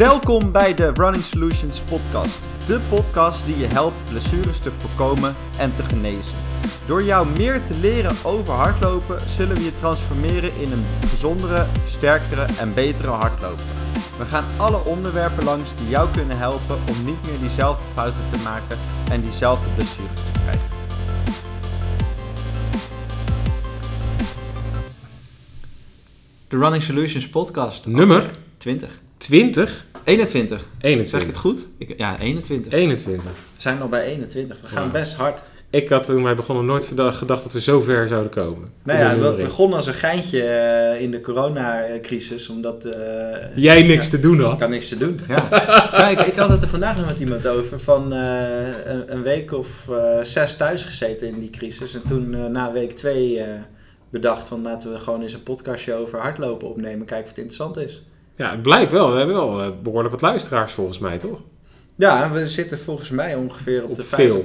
Welkom bij de Running Solutions podcast. De podcast die je helpt blessures te voorkomen en te genezen. Door jou meer te leren over hardlopen zullen we je transformeren in een gezondere, sterkere en betere hardloper. We gaan alle onderwerpen langs die jou kunnen helpen om niet meer diezelfde fouten te maken en diezelfde blessures te krijgen. De Running Solutions podcast. Nummer 20. 20? 21. 21. Zeg ik het goed? Ik, ja, 21. 21. We zijn nog bij 21. We gaan Ja. best hard. Ik had toen wij begonnen nooit gedacht dat we zo ver zouden komen. Nou ja, nummering. begon als een geintje eh, in de coronacrisis, omdat... eh, Jij niks ja, te doen Ik had. kan niks te doen. Ja. Nou, ik, ik had het er vandaag nog met iemand over. Van eh, een, een week of eh, zes thuis gezeten in die crisis. En toen eh, na week twee eh, bedacht van laten we gewoon eens een podcastje over hardlopen opnemen. Kijken of het interessant is. Ja, het blijkt wel. We hebben wel eh, behoorlijk wat luisteraars volgens mij, toch? Ja, we zitten volgens mij ongeveer op, Op de veel. 85.000.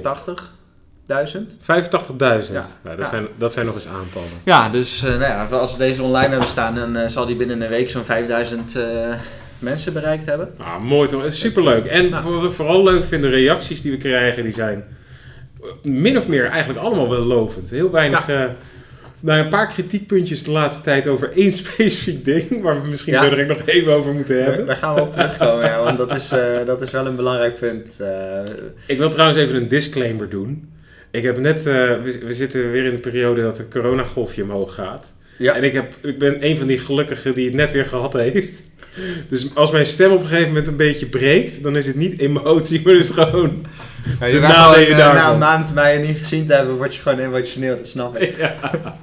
85.000. Ja. Nou, dat, Ja. Zijn, dat zijn nog eens aantallen. Ja, dus eh, nou ja, als we deze online hebben staan, dan eh, zal die binnen een week zo'n 5000 eh, mensen bereikt hebben. Ah, mooi toch? Superleuk. En Nou. wat we vooral leuk vinden, de reacties die we krijgen, die zijn min of meer eigenlijk allemaal wel lovend. Heel weinig... nou, een paar kritiekpuntjes de laatste tijd over één specifiek ding, waar we misschien Ja. zo direct nog even over moeten hebben. Daar gaan we op terugkomen, ja, want dat is, eh, dat is wel een belangrijk punt. eh. Ik wil trouwens even een disclaimer doen. Ik heb net, eh, we, we zitten weer in de periode dat de coronagolfje omhoog gaat. Ja. En ik, heb, ik ben een van die gelukkigen die het net weer gehad heeft. Dus als mijn stem op een gegeven moment een beetje breekt, dan is het niet emotie, maar is het gewoon... Ja, je gewoon, eh, na een maand mij niet gezien te hebben, word je gewoon emotioneel, dat snap ik. Ja.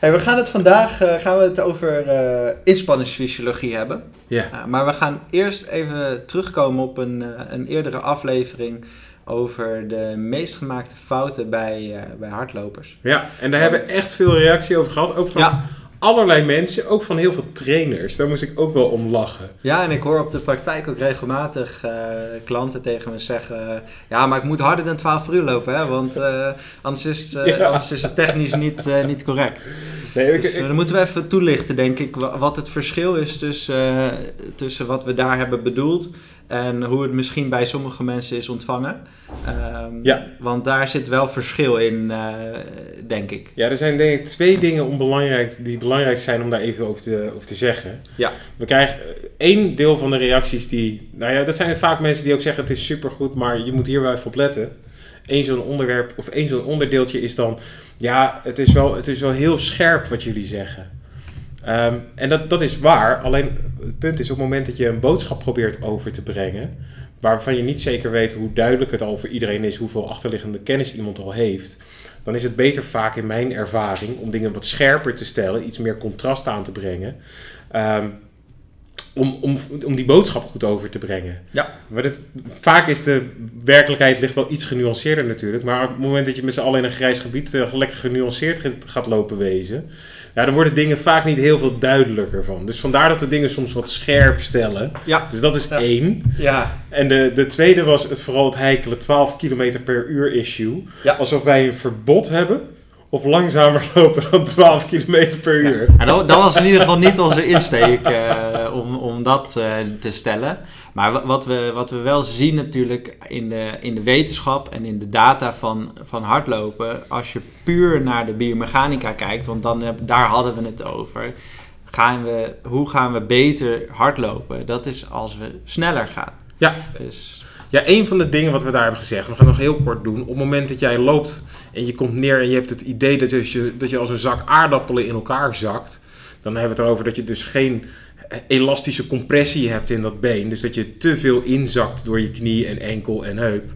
Hey, we gaan het vandaag eh, gaan we het over eh, inspanningsfysiologie hebben. ja. Uh, maar we gaan eerst even terugkomen op een, eh, een eerdere aflevering over de meest gemaakte fouten bij, eh, bij hardlopers. Ja, en daar hebben we echt veel reactie over gehad. Ook van Ja. Allerlei mensen, ook van heel veel trainers. Daar moest ik ook wel om lachen. Ja, en ik hoor op de praktijk ook regelmatig eh, klanten tegen me zeggen... Ja, maar ik moet harder dan 12 per uur lopen, hè, want eh, anders, is het, eh, Ja. anders is het technisch niet, niet correct. Nee, ik, Dus, dan moeten we even toelichten, denk ik, wa- wat het verschil is tussen, tussen wat we daar hebben bedoeld... en hoe het misschien bij sommige mensen is ontvangen. Ehm, Ja. Want daar zit wel verschil in, eh, denk ik. Ja, er zijn denk ik twee dingen onbelangrijk, die belangrijk zijn om daar even over te, over te zeggen. Ja. We krijgen eh, één deel van de reacties die... Nou ja, dat zijn vaak mensen die ook zeggen het is supergoed, maar je moet hier wel even op letten. Eén zo'n onderwerp of één zo'n onderdeeltje is dan... Ja, het is wel, het is wel heel scherp wat jullie zeggen. Ehm, en dat, dat is waar. Alleen het punt is op het moment dat je een boodschap probeert over te brengen... waarvan je niet zeker weet hoe duidelijk het al voor iedereen is... hoeveel achterliggende kennis iemand al heeft dan is het beter vaak in mijn ervaring om dingen wat scherper te stellen, iets meer contrast aan te brengen. ehm, om, om, om die boodschap goed over te brengen. Ja. Maar dit, vaak is de werkelijkheid ligt wel iets genuanceerder natuurlijk. Maar op het moment dat je met z'n allen in een grijs gebied eh, lekker genuanceerd gaat- gaat lopen wezen, ja, dan worden dingen vaak niet heel veel duidelijker van. Dus vandaar dat we dingen soms wat scherp stellen. Ja. Dus dat is Ja. één. Ja, En de, de tweede was het, vooral het heikele 12 km per uur issue. Ja. Alsof wij een verbod hebben op langzamer lopen dan 12 km per uur. En dat, dat was in ieder geval niet onze insteek eh, om, om dat eh, te stellen. Maar wa- wat we, wat we wel zien natuurlijk in de, in de wetenschap en in de data van, van hardlopen, als je puur naar de biomechanica kijkt, want dan, daar hadden we het over, gaan we, hoe gaan we beter hardlopen? Dat is als we sneller gaan. Ja. Dus, Ja, een van de dingen wat we daar hebben gezegd, we gaan nog heel kort doen. Op het moment dat jij loopt en je komt neer en je hebt het idee dat je, dat je als een zak aardappelen in elkaar zakt, dan hebben we het erover dat je dus geen elastische compressie hebt in dat been. Dus dat je te veel inzakt door je knie en enkel en heup.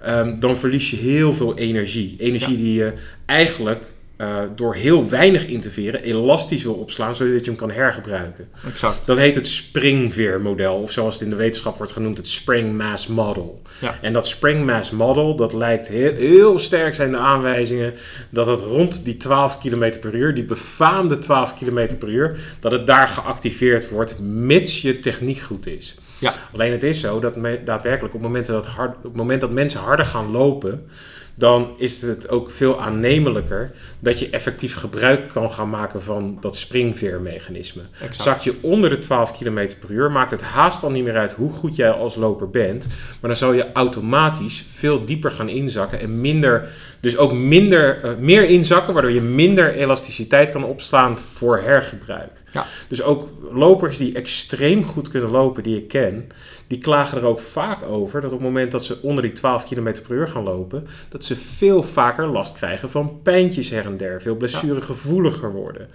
Ehm, dan verlies je heel veel energie. Energie Ja. die je eigenlijk eh, door heel weinig in te veren elastisch wil opslaan, zodat je hem kan hergebruiken. exact. Dat heet het springveermodel, of zoals het in de wetenschap wordt genoemd, het spring mass model. Ja. En dat spring mass model, dat lijkt heel, heel sterk zijn de aanwijzingen dat het rond die 12 km per uur, die befaamde 12 km per uur, dat het daar geactiveerd wordt, mits je techniek goed is. Ja. Alleen het is zo dat me- daadwerkelijk op het moment dat, hard, op het moment dat mensen harder gaan lopen, dan is het ook veel aannemelijker dat je effectief gebruik kan gaan maken van dat springveermechanisme. Exact. Zak je onder de 12 km per uur, maakt het haast al niet meer uit hoe goed jij als loper bent. Maar dan zal je automatisch veel dieper gaan inzakken en minder, dus ook minder, eh, meer inzakken, waardoor je minder elasticiteit kan opslaan voor hergebruik. Ja. Dus ook lopers die extreem goed kunnen lopen, die ik ken, die klagen er ook vaak over dat op het moment dat ze onder die 12 km per uur gaan lopen, dat ze veel vaker last krijgen van pijntjes her en der, veel blessuregevoeliger worden.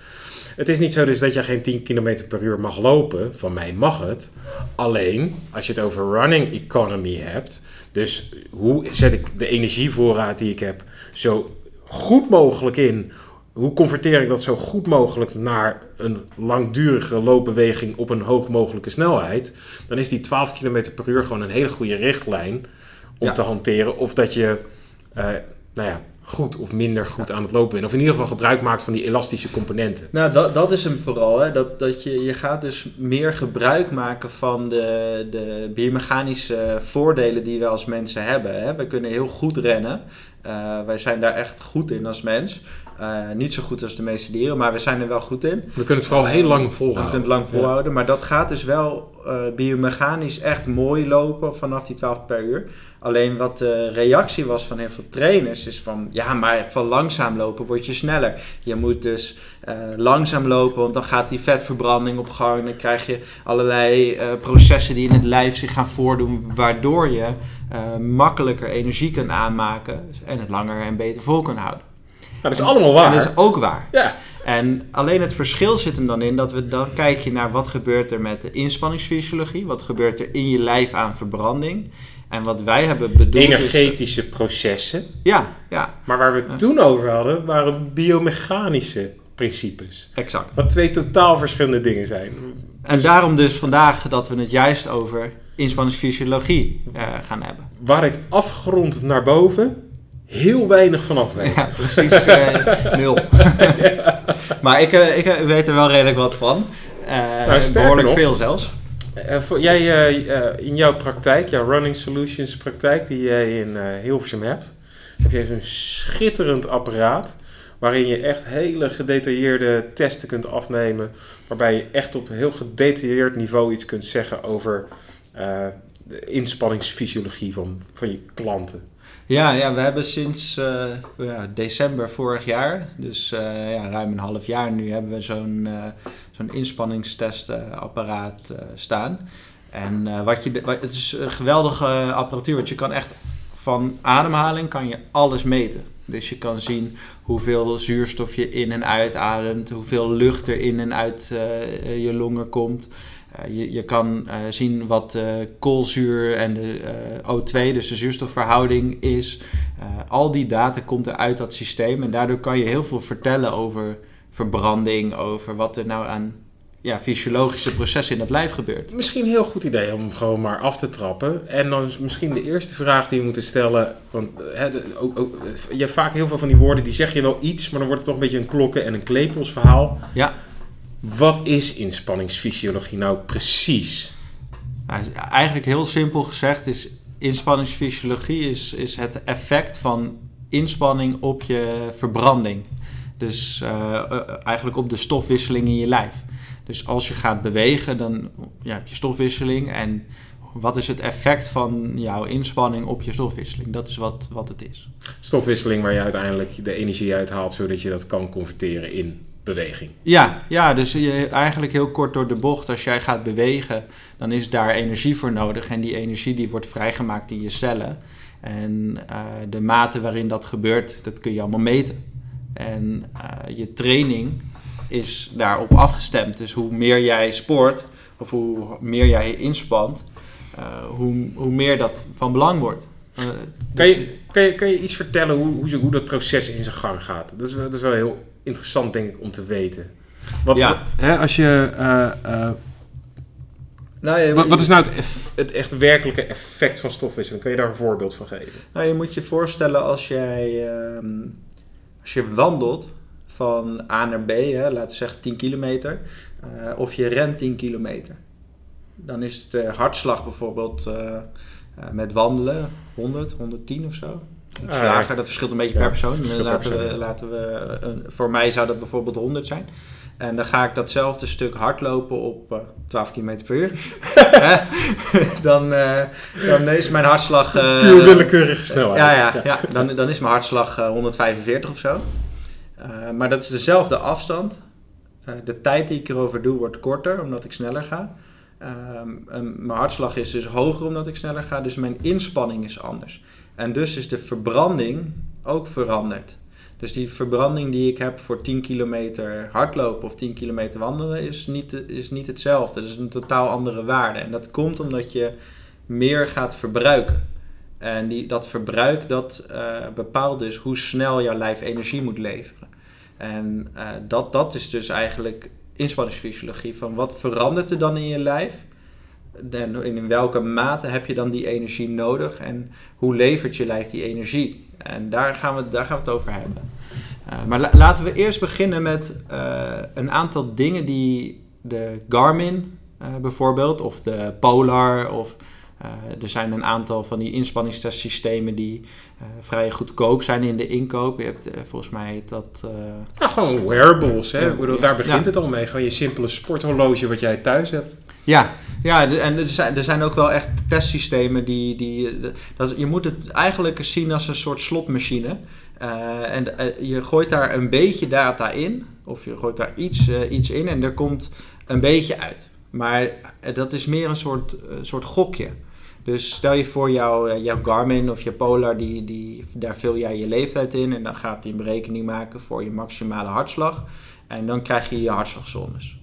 Het is niet zo dus dat je geen 10 km per uur mag lopen. Van mij mag het. Alleen, als je het over running economy hebt. Dus hoe zet ik de energievoorraad die ik heb zo goed mogelijk in? Hoe converteer ik dat zo goed mogelijk naar een langdurige loopbeweging op een hoog mogelijke snelheid? Dan is die 12 km per uur gewoon een hele goede richtlijn om Ja. te hanteren. Of dat je, eh, nou ja, goed of minder goed aan het lopen bent. Of in ieder geval gebruik maakt van die elastische componenten. Nou, dat, dat is hem vooral. Hè? Dat, dat je, je gaat dus meer gebruik maken van de, de biomechanische voordelen die we als mensen hebben. Hè? We kunnen heel goed rennen. Eh, wij zijn daar echt goed in als mens. Eh, niet zo goed als de meeste dieren, maar we zijn er wel goed in. We kunnen het vooral heel lang We volhouden. kunnen het lang volhouden, maar dat gaat dus wel eh, biomechanisch echt mooi lopen vanaf die 12 per uur. Alleen wat de reactie was van heel veel trainers is van, ja, maar van langzaam lopen word je sneller. Je moet dus eh, langzaam lopen, want dan gaat die vetverbranding op gang. Dan krijg je allerlei processen die in het lijf zich gaan voordoen, waardoor je makkelijker energie kan aanmaken en het langer en beter vol kan houden. Dat is allemaal waar. En dat is ook waar. Ja, En alleen het verschil zit hem dan in dat we dan kijk je naar wat gebeurt er met de inspanningsfysiologie, wat gebeurt er in je lijf aan verbranding. En wat wij hebben bedoeld is- energetische processen. ja, ja, Maar waar we het toen over hadden, waren biomechanische principes. exact. Wat twee totaal verschillende dingen zijn. En daarom dus vandaag dat we het juist over inspanningsfysiologie eh, gaan hebben. Waar ik afgrond naar boven heel weinig van af weet. Ja, precies eh, nul. maar ik, eh, ik eh, weet er wel redelijk wat van. Nou, sterker behoorlijk nog- veel zelfs. Voor, jij, in jouw praktijk, jouw Running Solutions praktijk die jij in Hilversum hebt, heb jij zo'n schitterend apparaat waarin je echt hele gedetailleerde testen kunt afnemen, waarbij je echt op een heel gedetailleerd niveau iets kunt zeggen over de inspanningsfysiologie van, van je klanten. Ja, ja, we hebben sinds eh, ja, december vorig jaar, dus eh, ja, ruim een half jaar nu, hebben we zo'n eh zo'n inspanningstestapparaat staan. En wat je, het is een geweldige apparatuur, want je kan echt van ademhaling kan je alles meten. Dus je kan zien hoeveel zuurstof je in en uitademt, hoeveel lucht er in en uit eh, je longen komt. Eh, je, je kan eh, zien wat koolzuur en de eh, O2, dus de zuurstofverhouding is. Al die data komt er uit dat systeem en daardoor kan je heel veel vertellen over verbranding, over wat er nou aan ja, fysiologische processen in het lijf gebeurt. Misschien een heel goed idee om gewoon maar af te trappen. En dan is misschien de eerste vraag die we moeten stellen. Want de- ook, ook, je hebt vaak heel veel van die woorden die zeg je wel iets, maar dan wordt het toch een beetje een klokken- en een klepelsverhaal. Ja. Wat is inspanningsfysiologie nou precies? Nou, eigenlijk heel simpel gezegd is inspanningsfysiologie is, is het effect van inspanning op je verbranding. Dus eh, eh, eigenlijk op de stofwisseling in je lijf. Dus als je gaat bewegen, dan ja, heb je stofwisseling. En wat is het effect van jouw inspanning op je stofwisseling? Dat is wat, wat het is. Stofwisseling waar je uiteindelijk de energie uithaalt, zodat je dat kan converteren in beweging. Ja, ja, dus je, eigenlijk heel kort door de bocht. Als jij gaat bewegen, dan is daar energie voor nodig. En die energie die wordt vrijgemaakt in je cellen. En eh, de mate waarin dat gebeurt, dat kun je allemaal meten. En eh, je training is daarop afgestemd. Dus hoe meer jij sport, of hoe meer jij inspant, eh, hoe, hoe meer dat van belang wordt. Eh, Kan dus- je, kan je, kan je iets vertellen hoe, hoe, hoe dat proces in zijn gang gaat? Dat is, wel- dat is wel heel interessant, denk ik, om te weten. Wat, Ja. hè, als je, eh, eh, nou, je- wat, wat is nou het, eff- het echt werkelijke effect van stofwisseling? Kan je daar een voorbeeld van geven? Nou, je moet je voorstellen als jij ehm, als je wandelt van A naar B, hè, laten we zeggen 10 kilometer, eh, of je rent 10 kilometer. Dan is de hartslag bijvoorbeeld eh, eh, met wandelen 100, 110 of zo. slager. Dat verschilt een beetje per persoon. laten, we, laten we, eh, voor mij zou dat bijvoorbeeld 100 zijn. En dan ga ik datzelfde stuk hardlopen op eh, 12 km per uur. Dan, eh, dan is mijn hartslag... eh, Puur willekeurige snelheid. ja, ja, ja. Dan, dan is mijn hartslag eh, 145 of zo. Eh, maar dat is dezelfde afstand. Eh, de tijd die ik erover doe wordt korter, omdat ik sneller ga. Ehm, mijn hartslag is dus hoger omdat ik sneller ga, dus mijn inspanning is anders. En dus is de verbranding ook veranderd. Dus die verbranding die ik heb voor 10 kilometer hardlopen of 10 kilometer wandelen is niet, is niet hetzelfde. Dat is een totaal andere waarde. En dat komt omdat je meer gaat verbruiken. En die, dat verbruik dat eh, bepaalt dus hoe snel jouw lijf energie moet leveren. En eh, dat, dat is dus eigenlijk inspanningsfysiologie. Van wat verandert er dan in je lijf? En in welke mate heb je dan die energie nodig? En hoe levert je lijf die energie? En daar gaan we, daar gaan we het over hebben. Eh, maar la- laten we eerst beginnen met eh, een aantal dingen die de Garmin bijvoorbeeld, of de Polar, of er zijn een aantal van die inspanningstestsystemen die vrij goedkoop zijn in de inkoop. Je hebt, eh, volgens mij heet dat... eh, Nou, gewoon wearables, hè. Ja, Ik bedoel, ja. daar begint het al mee. Gewoon je simpele sporthorloge wat jij thuis hebt. Ja, ja en er zijn, er zijn ook wel echt testsystemen die. die dat, je moet het eigenlijk zien als een soort slotmachine. Eh, en eh, je gooit daar een beetje data in, of je gooit daar iets, eh, iets in en er komt een beetje uit. Maar eh, dat is meer een soort, eh, soort gokje. Dus stel je voor jouw, eh, jouw Garmin of je Polar, die, die, daar vul jij je leeftijd in en dan gaat die een berekening maken voor je maximale hartslag. En dan krijg je je hartslagzones.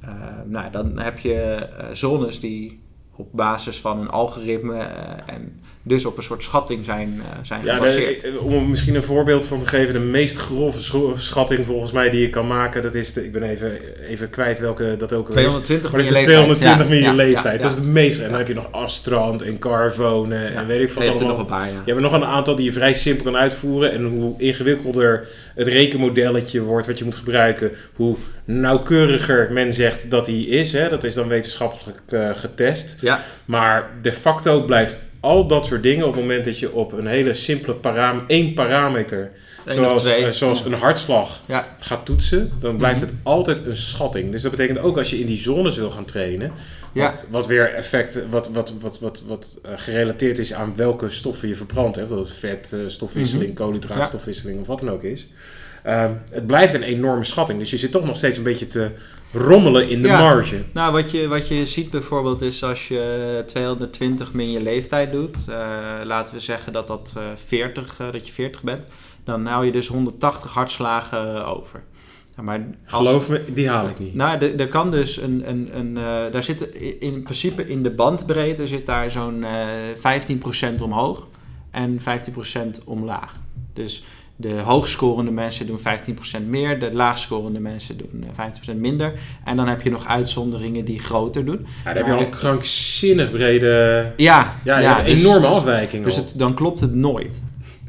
Eh, nou, dan heb je eh, zones die op basis van een algoritme en dus op een soort schatting zijn, eh, zijn Ja, gebaseerd. de, om er misschien een voorbeeld van te geven, de meest grove schatting volgens mij die je kan maken, dat is de, ik ben even, even kwijt welke dat ook alweer is. 220 Maar dat meer is de leeftijd. 220 Ja, meer je ja, leeftijd. ja, Dat is ja. de meeste. En dan heb je nog Astrand en Carvone en weet ik Je wat hebt er nog een paar, ja. Je hebt nog een aantal die je vrij simpel kan uitvoeren. En hoe ingewikkelder het rekenmodelletje wordt wat je moet gebruiken, hoe nauwkeuriger men zegt dat die is. Hè. Dat is dan wetenschappelijk eh, getest. Ja, Maar de facto blijft al dat soort dingen op het moment dat je op een hele simpele parameter, één parameter, zoals, eh, zoals een hartslag, Ja. gaat toetsen, dan blijft Mhm. het altijd een schatting. Dus dat betekent ook als je in die zones wil gaan trainen, Ja. wat, wat weer effect, wat, wat, wat, wat, wat eh, gerelateerd is aan welke stoffen je verbrandt. Hè, of dat het vet, eh, stofwisseling, Mhm. koolhydraatstofwisseling of wat dan ook is. Ehm, het blijft een enorme schatting. Dus je zit toch nog steeds een beetje te rommelen in de Ja. marge. Nou, wat je, wat je ziet bijvoorbeeld is als je 220 min je leeftijd doet, eh, laten we zeggen dat, dat, eh 40, eh, dat je 40 bent, dan hou je dus 180 hartslagen eh, over. Ja, maar als- Geloof me, die haal ik niet. Nou, er, kan dus een. een, een eh, daar zit in, in principe in de bandbreedte zit daar zo'n eh 15% omhoog en 15% omlaag. Dus de hoogscorende mensen doen 15% meer, de laagscorende mensen doen eh, 15% minder. En dan heb je nog uitzonderingen die groter doen. Ja, daar heb je al een krankzinnig brede... Ja, Ja, een dus- enorme afwijking Dus al. het, dan klopt het nooit.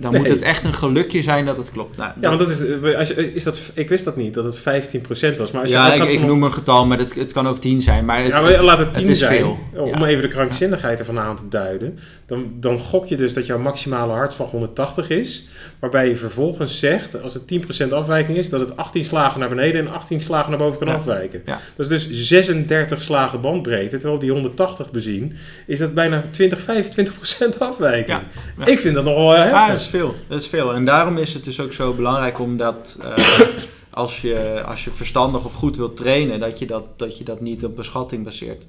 Dan Nee. moet het echt een gelukje zijn dat het klopt. Nou, Ja, want dat is, eh, als je, is dat, ik wist dat niet, dat het 15% was. Maar als je ja, ik, noem een getal, maar het, het kan ook 10 zijn. Maar het, ja, maar laat het het 10 is zijn. veel. Om Ja. even de krankzinnigheid ervan aan te duiden. Dan, dan gok je dus dat jouw maximale hartslag 180 is. Waarbij je vervolgens zegt, als het 10% afwijking is, dat het 18 slagen naar beneden en 18 slagen naar boven kan Ja. afwijken. Dat is dus 36 slagen bandbreedte. Terwijl op die 180 bezien is dat bijna 20, 25% afwijking. Ik vind dat nog wel eh, heftig. Veel. Dat is veel. En daarom is het dus ook zo belangrijk omdat eh, als, je, als je verstandig of goed wilt trainen, dat je dat, dat, je dat niet op beschatting baseert.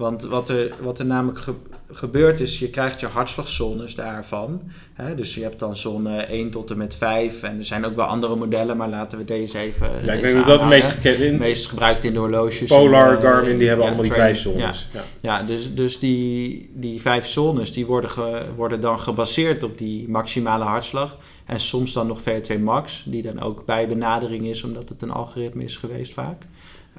Want wat er, wat er namelijk ge- gebeurt is, je krijgt je hartslagzones daarvan. Hè? Dus je hebt dan zone 1 tot en met 5. En er zijn ook wel andere modellen, maar laten we deze even ja, ik denk dat dat de meest meest gebruikt in de horloges. Polar, en, eh, Garmin, die hebben ja, allemaal die vijf Ja. zones. Ja. Ja, dus, dus die, die vijf zones die worden, ge- worden dan gebaseerd op die maximale hartslag. En soms dan nog VO2 max, die dan ook bij benadering is, omdat het een algoritme is geweest vaak.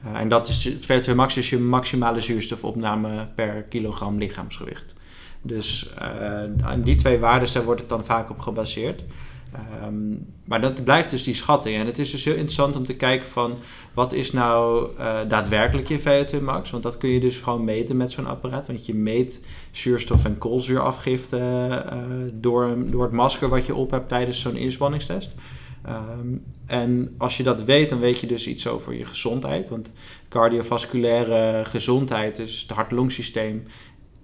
Eh, en dat is, VO2 max is je maximale zuurstofopname per kilogram lichaamsgewicht. Dus eh, aan die twee waarden daar wordt het dan vaak op gebaseerd. Ehm, maar dat blijft dus die schatting. En het is dus heel interessant om te kijken van wat is nou uh, daadwerkelijk je VO2 max. Want dat kun je dus gewoon meten met zo'n apparaat. Want je meet zuurstof- en koolzuurafgifte door, door het masker wat je op hebt tijdens zo'n inspanningstest. Um, en als je dat weet, dan weet je dus iets over je gezondheid. Want cardiovasculaire gezondheid, dus het hart-longsysteem,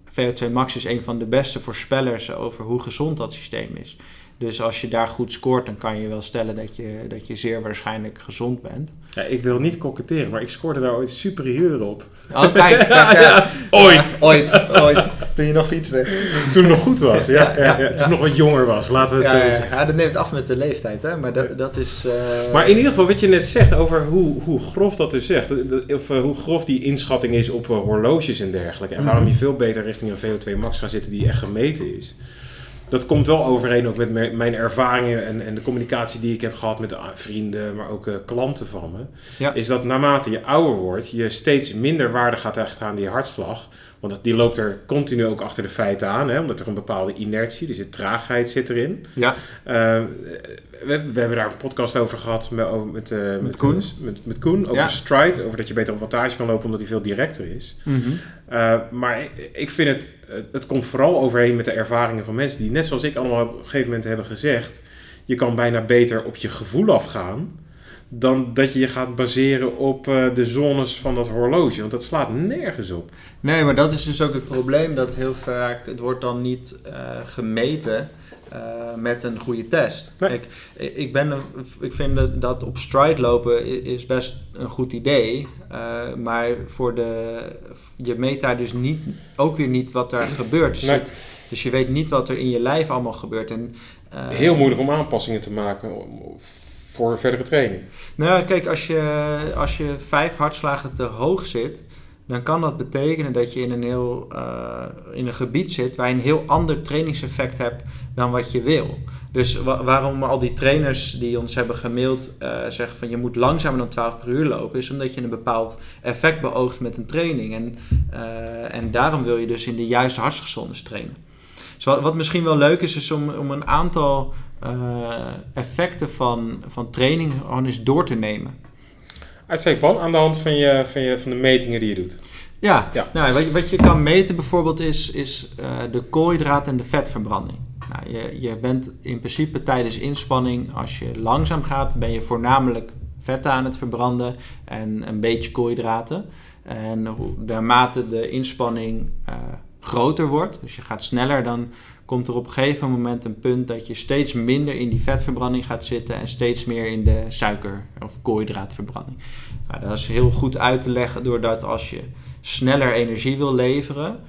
VO2 max is een van de beste voorspellers over hoe gezond dat systeem is. Dus als je daar goed scoort, dan kan je wel stellen dat je, dat je zeer waarschijnlijk gezond bent. Ja, ik wil niet koketteren, maar ik scoorde daar ooit superieur op. Oh, kijk, kijk ja, ooit. ooit, ooit. Toen je nog fietste. Toen het nog goed was, ja. ja, ja Toen nog wat jonger was, laten we het zo zeggen. Ja, dat neemt af met de leeftijd, hè. Maar dat, dat is... Uh... Maar in ieder geval, wat je net zegt over hoe, hoe grof dat dus zegt. Of uh, hoe grof die inschatting is op uh, horloges en dergelijke. En waarom je veel beter richting een VO2 max gaat zitten die echt gemeten is dat komt wel overeen ook met mijn ervaringen en, en de communicatie die ik heb gehad met vrienden, maar ook uh, klanten van me. Ja. Is dat naarmate je ouder wordt, je steeds minder waarde gaat hechten aan die hartslag. Want die loopt er continu ook achter de feiten aan, hè, omdat er een bepaalde inertie, dus de traagheid zit erin. Ja. Uh, we, we, hebben daar een podcast over gehad met, met, uh, met, met, Koen. Met, met Koen over stride, over dat je beter op wattage kan lopen omdat hij veel directer is. Mm -hmm. uh, maar ik vind het, het komt vooral overheen met de ervaringen van mensen die, net zoals ik allemaal op een gegeven moment hebben gezegd, je kan bijna beter op je gevoel afgaan dan dat je je gaat baseren op uh, de zones van dat horloge. Want dat slaat nergens op. Nee, maar dat is dus ook het probleem dat heel vaak het wordt dan niet uh, gemeten uh, met een goede test. Nee. Ik, ik, ben, ik vind dat op stride lopen is best een goed idee. Maar voor de, je meet daar dus niet, ook weer niet wat er gebeurt. Dus, Nee. het- dus je weet niet wat er in je lijf allemaal gebeurt. En, Heel moeilijk om aanpassingen te maken voor verdere training. Nou, kijk, als je, als je vijf hartslagen te hoog zit, dan kan dat betekenen dat je in een, heel, uh, in een gebied zit waar je een heel ander trainingseffect hebt dan wat je wil. Dus wa waarom al die trainers die ons hebben gemaild uh, zeggen van je moet langzamer dan 12 per uur lopen, is omdat je een bepaald effect beoogt met een training. En, uh, en daarom wil je dus in de juiste hartslagzones trainen. Dus wat, wat misschien wel leuk is, is om, om een aantal effecten van, van training gewoon eens door te nemen. Uitstekend plan, aan de hand van, je, van, je, van de metingen die je doet. Ja, ja. Nou, wat, je, wat je kan meten bijvoorbeeld is, is uh, de koolhydraat en de vetverbranding. Nou, je, je bent in principe tijdens inspanning, als je langzaam gaat, ben je voornamelijk vetten aan het verbranden en een beetje koolhydraten. En naarmate de inspanning uh, groter wordt, dus je gaat sneller, dan komt er op een gegeven moment een punt dat je steeds minder in die vetverbranding gaat zitten en steeds meer in de suiker- of koolhydraatverbranding. Nou, dat is heel goed uit te leggen doordat als je sneller energie wil leveren,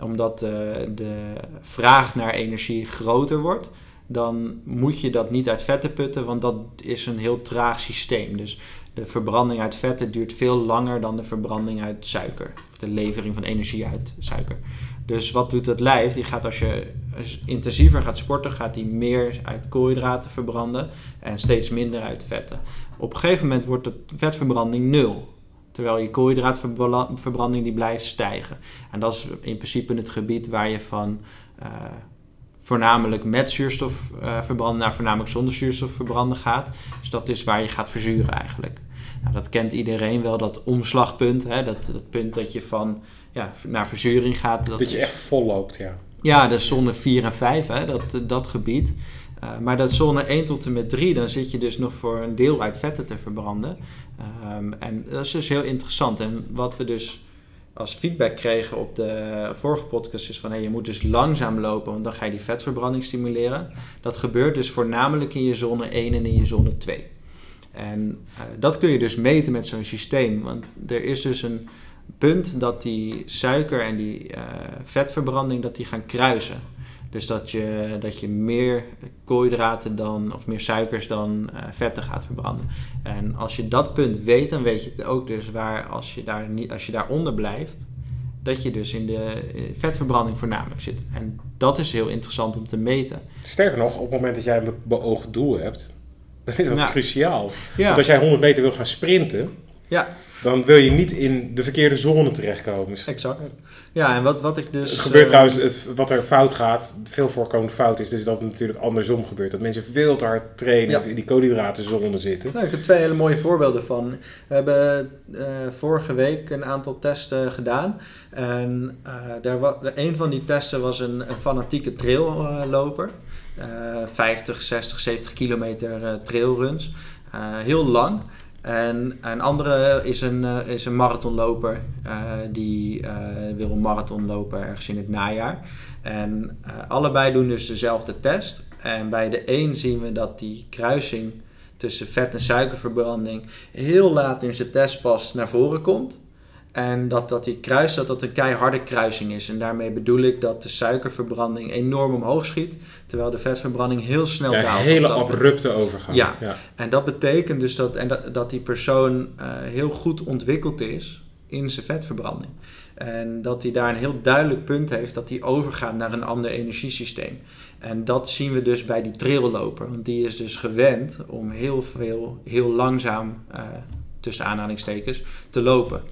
omdat de, de vraag naar energie groter wordt, dan moet je dat niet uit vetten putten, want dat is een heel traag systeem. Dus de verbranding uit vetten duurt veel langer dan de verbranding uit suiker, of de levering van energie uit suiker. Dus wat doet het lijf? Die gaat als je intensiever gaat sporten, gaat die meer uit koolhydraten verbranden en steeds minder uit vetten. Op een gegeven moment wordt de vetverbranding nul. Terwijl je koolhydraatverbranding die blijft stijgen. En dat is in principe het gebied waar je van uh, voornamelijk met zuurstof uh, verbranden naar voornamelijk zonder zuurstof verbranden gaat. Dus dat is waar je gaat verzuren eigenlijk. Nou, dat kent iedereen wel, dat omslagpunt. Hè? Dat, dat punt dat je van ja, naar verzuring gaat. Dat, dat je is, echt vol loopt, ja. Ja, de zone 4 en 5, hè? Dat, dat gebied. Uh, maar dat zone 1 tot en met 3, dan zit je dus nog voor een deel uit vetten te verbranden. Um, en dat is dus heel interessant. En wat we dus als feedback kregen op de vorige podcast is van hey, je moet dus langzaam lopen, want dan ga je die vetverbranding stimuleren. Dat gebeurt dus voornamelijk in je zone 1 en in je zone 2. En uh, dat kun je dus meten met zo'n systeem. Want er is dus een punt dat die suiker en die uh, vetverbranding dat die gaan kruisen. Dus dat je, dat je meer koolhydraten dan, of meer suikers dan uh, vetten gaat verbranden. En als je dat punt weet, dan weet je het ook dus waar, als je, daar niet, als je daaronder blijft, dat je dus in de vetverbranding voornamelijk zit. En dat is heel interessant om te meten. Sterker nog, op het moment dat jij een beoogd doel hebt, dan is dat Ja. cruciaal. Ja. Want als jij 100 meter wil gaan sprinten, Ja, dan wil je niet in de verkeerde zone terechtkomen. Exact. Ja, en wat, wat ik dus... het gebeurt eh, trouwens, het, wat er fout gaat, veel voorkomende fout is dus dat het natuurlijk andersom gebeurt. Dat mensen veel te hard trainen, Ja. in die koolhydratenzone zitten. Nou, ik heb twee hele mooie voorbeelden van. We hebben eh, vorige week een aantal testen gedaan. En eh, daar wa- een van die testen was een, een fanatieke trailloper. Eh 50, 60, 70 kilometer trailruns. Heel lang. En een andere is een, eh, is een marathonloper. eh, die eh, wil een marathon lopen ergens in het najaar. En allebei doen dus dezelfde test. En bij de een zien we dat die kruising tussen vet- en suikerverbranding heel laat in zijn testpas naar voren komt. En dat, dat die kruis, dat dat een keiharde kruising is. En daarmee bedoel ik dat de suikerverbranding enorm omhoog schiet, terwijl de vetverbranding heel snel Ja, daalt. een hele abrupte overgang. Ja. En dat betekent dus dat, en dat, dat die persoon eh, heel goed ontwikkeld is in zijn vetverbranding. En dat hij daar een heel duidelijk punt heeft dat hij overgaat naar een ander energiesysteem. En dat zien we dus bij die trailloper. Want die is dus gewend om heel veel, heel langzaam, eh, tussen aanhalingstekens, te lopen.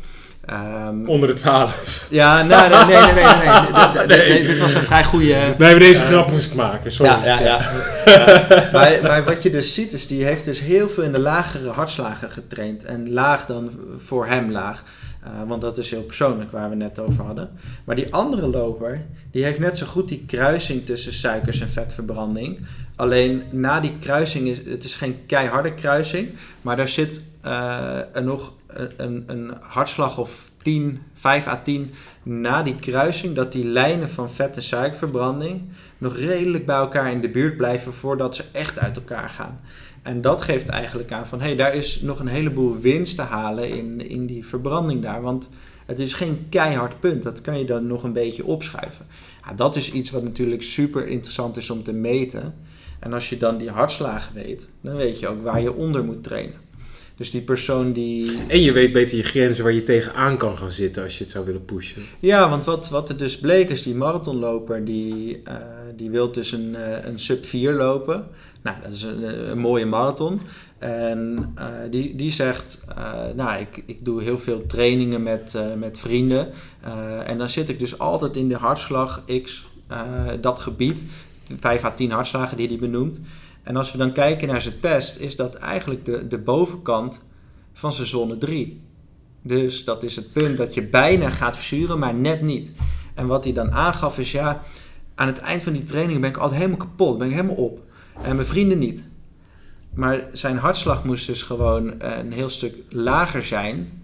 Ehm, Onder de 12. Ja, nee, nee, nee, nee. nee, dit was een vrij goede. Nee, hebben deze eh, grap moest ik maken, sorry. Ja, ja, ja. Eh, maar, maar, wat je dus ziet, is die heeft dus heel veel in de lagere hartslagen getraind. En laag dan voor hem laag. Eh, want dat is heel persoonlijk waar we net over hadden. Maar die andere loper, die heeft net zo goed die kruising tussen suikers en vetverbranding. Alleen na die kruising is het is geen keiharde kruising, maar daar zit eh, er nog een, een, een hartslag of 10, 5 à 10 na die kruising. Dat die lijnen van vet- en suikerverbranding nog redelijk bij elkaar in de buurt blijven voordat ze echt uit elkaar gaan. En dat geeft eigenlijk aan van hé, hey, daar is nog een heleboel winst te halen in, in die verbranding daar. Want het is geen keihard punt, dat kan je dan nog een beetje opschuiven. Ja, dat is iets wat natuurlijk super interessant is om te meten. En als je dan die hartslagen weet, dan weet je ook waar je onder moet trainen. Dus die persoon die. En je weet beter je grenzen waar je tegenaan kan gaan zitten als je het zou willen pushen. Ja, want wat, wat er dus bleek is die marathonloper die, eh, die wil dus een, eh, een sub 4 lopen. Nou, dat is een, een mooie marathon. En eh, die, die zegt, eh, nou, ik, ik doe heel veel trainingen met, eh, met vrienden. Eh, en dan zit ik dus altijd in de hartslag X, eh, dat gebied. 5 à 10 hartslagen die hij benoemt. En als we dan kijken naar zijn test, is dat eigenlijk de, de bovenkant van zijn zone 3. Dus dat is het punt dat je bijna gaat verzuren, maar net niet. En wat hij dan aangaf is, ja, aan het eind van die training ben ik altijd helemaal kapot, ben ik helemaal op. En mijn vrienden niet. Maar zijn hartslag moest dus gewoon een heel stuk lager zijn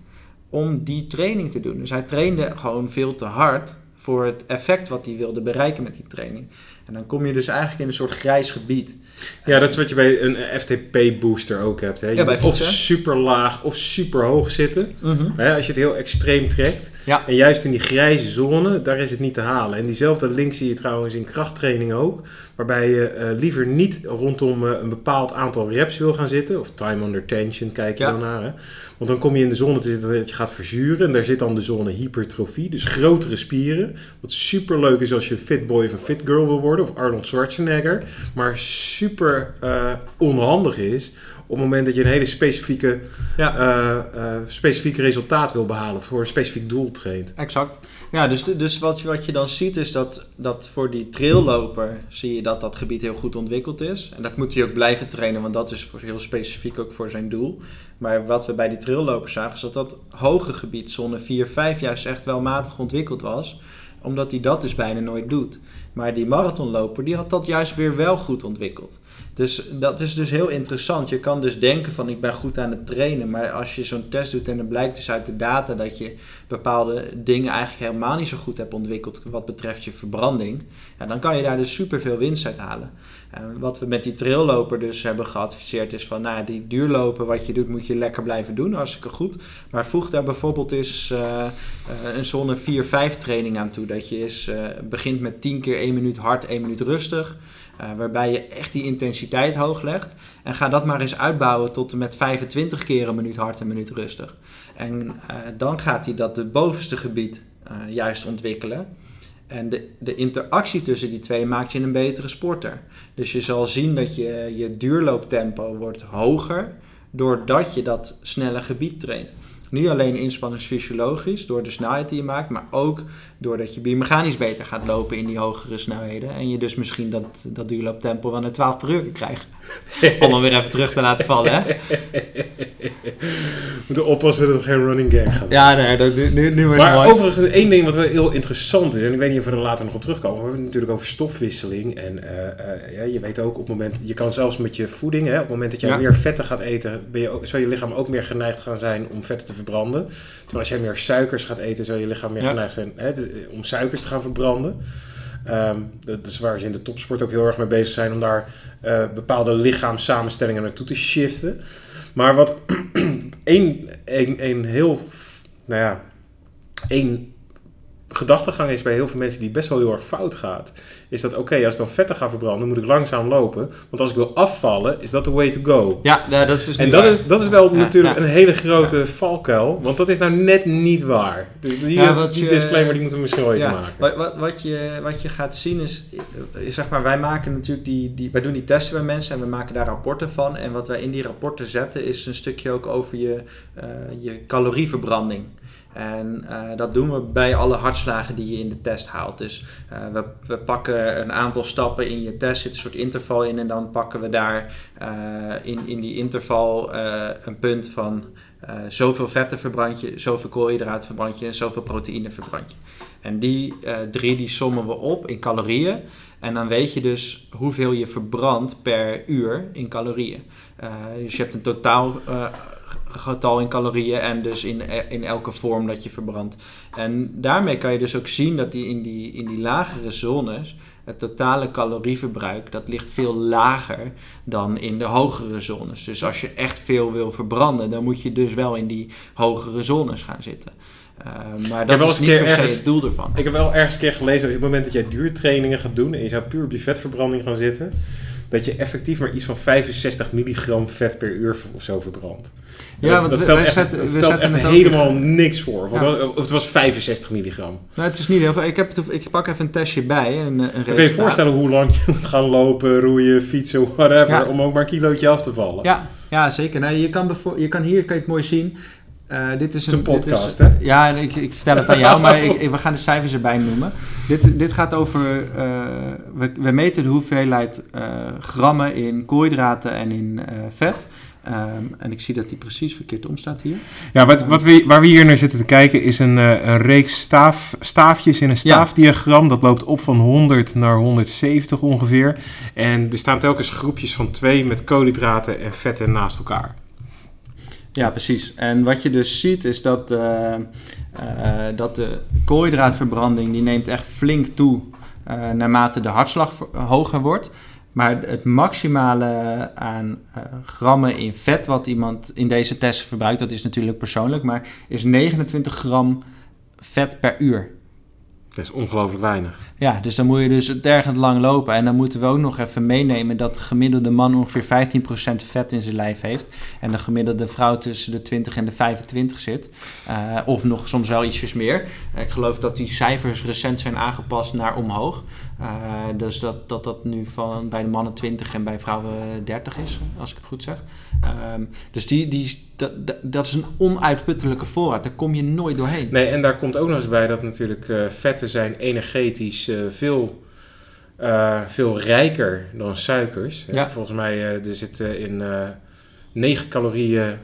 om die training te doen. Dus hij trainde gewoon veel te hard voor het effect wat hij wilde bereiken met die training. En dan kom je dus eigenlijk in een soort grijs gebied. Ja, dat is wat je bij een FTP-booster ook hebt. Hè. Je Ja, bij of super laag of super hoog zitten. Hè, als je het heel extreem trekt. Ja. En juist in die grijze zone, daar is het niet te halen. En diezelfde link zie je trouwens in krachttraining ook. Waarbij je eh, liever niet rondom eh, een bepaald aantal reps wil gaan zitten. Of time under tension kijk je Ja. dan naar. Hè. Want dan kom je in de zone te zitten dat je gaat verzuren. En daar zit dan de zone hypertrofie. Dus grotere spieren. Wat super leuk is als je fit boy of een fit girl wil worden. Of Arnold Schwarzenegger. Maar super eh, onhandig is het moment dat je een hele specifieke, Ja. eh, eh, specifieke resultaat wil behalen. Voor een specifiek doel traint. Exact. Ja, dus, dus wat, je- wat je dan ziet is dat, dat voor die trailloper zie je dat dat gebied heel goed ontwikkeld is. En dat moet hij ook blijven trainen, want dat is voor, heel specifiek ook voor zijn doel. Maar wat we bij die trailloper zagen is dat dat hoge gebied, zone 4, 5, juist echt wel matig ontwikkeld was. Omdat hij dat dus bijna nooit doet. Maar die marathonloper, die had dat juist weer wel goed ontwikkeld. Dus dat is dus heel interessant. Je kan dus denken van ik ben goed aan het trainen. Maar als je zo'n test doet en het blijkt dus uit de data dat je bepaalde dingen eigenlijk helemaal niet zo goed hebt ontwikkeld wat betreft je verbranding. Ja, dan kan je daar dus super veel winst uit halen. En wat we met die trailloper dus hebben geadviseerd is van nou, die duurlopen wat je doet moet je lekker blijven doen. Hartstikke goed. Maar voeg daar bijvoorbeeld eens eh, eh, een zone 4-5 training aan toe. Dat je eens eh, begint met 10 keer 1 minuut hard, 1 minuut rustig. Eh, waarbij je echt die intensiteit hoog legt. En ga dat maar eens uitbouwen tot en met 25 keer een minuut hard en minuut rustig. En eh, dan gaat hij dat de bovenste gebied eh, juist ontwikkelen. En de, de interactie tussen die twee maakt je een betere sporter. Dus je zal zien dat je, je duurlooptempo wordt hoger doordat je dat snelle gebied traint. Niet alleen inspanningsfysiologisch, door de snelheid die je maakt, maar ook doordat je biomechanisch beter gaat lopen in die hogere snelheden. En je dus misschien dat, dat duurlooptempo wel naar 12 per uur kan krijgen. Om hem weer even terug te laten vallen, hè? We moeten oppassen dat het geen running gag gaat. Ja, nee, dat, nu, nu, Maar mooi. overigens, één ding wat wel heel interessant is, en ik weet niet of we er later nog op terugkomen, we hebben het natuurlijk over stofwisseling. En eh, eh, ja, je weet ook op het moment, je kan zelfs met je voeding, hè, op het moment dat jij Ja. meer vetten gaat eten, ben je ook, zal je lichaam ook meer geneigd gaan zijn om vetten te verbranden. Terwijl als jij meer suikers gaat eten, zal je lichaam meer Ja. geneigd zijn hè, om suikers te gaan verbranden. Ehm, dat is waar ze in de topsport ook heel erg mee bezig zijn om daar eh, bepaalde lichaamssamenstellingen naartoe te shiften. Maar wat één, één, één heel, nou ja, één gedachtegang is bij heel veel mensen die best wel heel erg fout gaat. Is dat oké, als ik dan vetten ga verbranden, moet ik langzaam lopen. Want als ik wil afvallen, is dat the way to go. Ja, nee, dat is dus En dat waar. is, dat is wel Ja, natuurlijk ja. een hele grote valkuil. Want dat is nou net niet waar. Ja, wat die je- disclaimer die moeten we misschien wel even Ja, maken. wat, wat, wat, je, wat je gaat zien is, zeg maar, wij maken natuurlijk die, die, wij doen die testen bij mensen en we maken daar rapporten van. En wat wij in die rapporten zetten is een stukje ook over je, eh, je calorieverbranding. En eh, dat doen we bij alle hartslagen die je in de test haalt. Dus eh, we, we pakken een aantal stappen in je test, zit een soort interval in en dan pakken we daar eh, in, in die interval een punt van zoveel vetten verbrand je, zoveel koolhydraten verbrand je en zoveel proteïne verbrand je. En die drie die sommen we op in calorieën. En dan weet je dus hoeveel je verbrandt per uur in calorieën. Dus je hebt een totaal getal in calorieën en dus in, in elke vorm dat je verbrandt. En daarmee kan je dus ook zien dat die in die, in die lagere zones het totale calorieverbruik dat ligt veel lager dan in de hogere zones. Dus als je echt veel wil verbranden, dan moet je dus wel in die hogere zones gaan zitten. Uh, maar dat is niet per se het doel ervan. Ik heb wel ergens een keer gelezen, op het moment dat jij duurtrainingen gaat doen en je zou puur op die vetverbranding gaan zitten, dat je effectief maar iets van 65 milligram vet per uur of zo verbrandt. Ja, want dat we- stelt echt, zetten- dat we stelt echt het ook- helemaal niks voor. Want Ja. het was- of het was 65 milligram. Nou, het is niet heel veel. Ik, heb het, ik pak even een testje bij. Een, een kun je je voorstellen hoe lang je moet gaan lopen, roeien, fietsen, whatever, Ja. om ook maar een kilootje af te vallen. Ja, ja zeker. Nou, je, kan je kan hier kan je het mooi zien. Eh, dit is een dit podcast, is- hè? Ja, en ik, ik vertel het aan jou, maar ik, we gaan de cijfers erbij noemen. Dit, dit gaat over... eh, we, we meten de hoeveelheid eh, grammen in koolhydraten en in vet. Ehm, en ik zie dat die precies verkeerd omstaat hier. Ja, wat, wat we, waar we hier naar zitten te kijken is een, een reeks staaf, staafjes in een staafdiagram. Dat loopt op van 100 naar 170 ongeveer. En er staan telkens groepjes van twee met koolhydraten en vetten naast elkaar. Ja, precies. En wat je dus ziet is dat, eh, eh, dat de koolhydraatverbranding die neemt echt flink toe eh, naarmate de hartslag hoger wordt. Maar het maximale aan grammen in vet wat iemand in deze test verbruikt, dat is natuurlijk persoonlijk, maar is 29 gram vet per uur. Dat is ongelooflijk weinig. Ja, dus dan moet je dus tergend lang lopen. En dan moeten we ook nog even meenemen dat de gemiddelde man ongeveer 15% vet in zijn lijf heeft. En de gemiddelde vrouw tussen de 20 en de 25 zit. Eh, of nog soms wel ietsjes meer. Ik geloof dat die cijfers recent zijn aangepast naar omhoog. Eh, dus dat, dat dat nu van bij de mannen 20 en bij vrouwen 30 is, als ik het goed zeg. Ehm, dus die, die, dat, dat- dat is een onuitputtelijke voorraad. Daar kom je nooit doorheen. Nee, en daar komt ook nog eens bij dat natuurlijk eh, vetten zijn energetisch eh, veel, veel rijker dan suikers. Ja. Volgens mij er zit in eh 9 calorieën...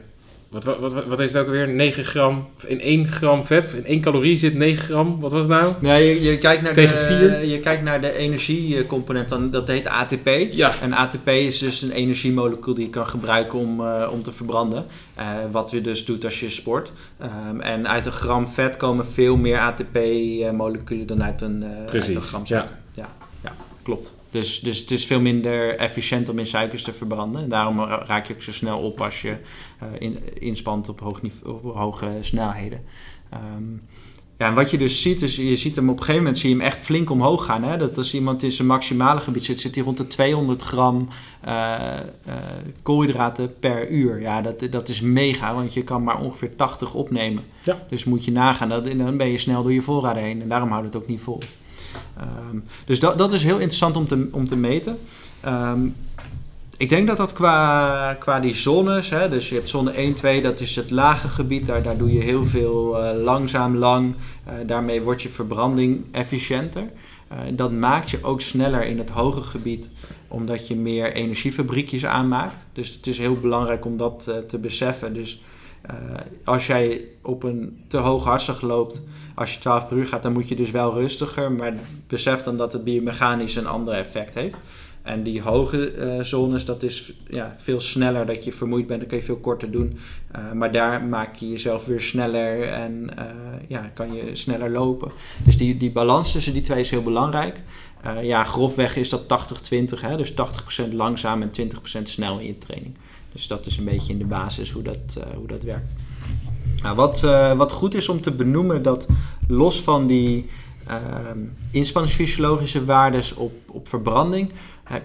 Wat, wat, wat, wat is het ook alweer? 9 gram... In 1 gram vet, in 1 calorie zit 9 gram. Wat was het nou? Nee, je, je, kijkt naar Tegen de, vier? je kijkt naar de energiecomponent, dan, dat heet ATP. Ja. En ATP is dus een energiemolecuul die je kan gebruiken om, eh, om te verbranden. Eh, wat je dus doet als je sport. Ehm, en uit een gram vet komen veel meer ATP-moleculen dan uit een, eh, uit Precies, een gram. Ja. ja, klopt. Dus, dus het is veel minder efficiënt om in suikers te verbranden. En daarom ra- raak je ook zo snel op als je eh, in, inspant op, hoog niveau, op hoge snelheden. Ehm, ja, en wat je dus ziet, is je ziet hem op een gegeven moment zie je hem echt flink omhoog gaan. Hè? Dat als iemand in zijn maximale gebied zit, zit hij rond de 200 gram eh, eh, koolhydraten per uur. Ja, dat, dat is mega, want je kan maar ongeveer 80 opnemen. Ja. Dus moet je nagaan, dat, en dan ben je snel door je voorraden heen. En daarom houdt het ook niet vol. Ehm, dus dat, dat is heel interessant om te, om te meten. Ehm, Ik denk dat dat qua, qua die zones, hè, dus je hebt zone 1, 2, dat is het lage gebied, daar, daar doe je heel veel uh, langzaam, lang. Uh, daarmee wordt je verbranding efficiënter. Uh, dat maakt je ook sneller in het hoge gebied, omdat je meer energiefabriekjes aanmaakt. Dus het is heel belangrijk om dat te beseffen. Dus als jij op een te hoog hartslag loopt, als je 12 per uur gaat, dan moet je dus wel rustiger. Maar besef dan dat het biomechanisch een ander effect heeft. En die hoge uh, zones, dat is ja, veel sneller dat je vermoeid bent. Dan kun je veel korter doen. Uh, maar daar maak je jezelf weer sneller en ja, kan je sneller lopen. Dus die, die balans tussen die twee is heel belangrijk. ja, grofweg is dat 80-20. Dus 80% langzaam en 20% snel in je training. Dus dat is een beetje in de basis hoe dat, hoe dat werkt. Nou, wat, wat goed is om te benoemen, dat los van die inspanningsfysiologische waarden op, op verbranding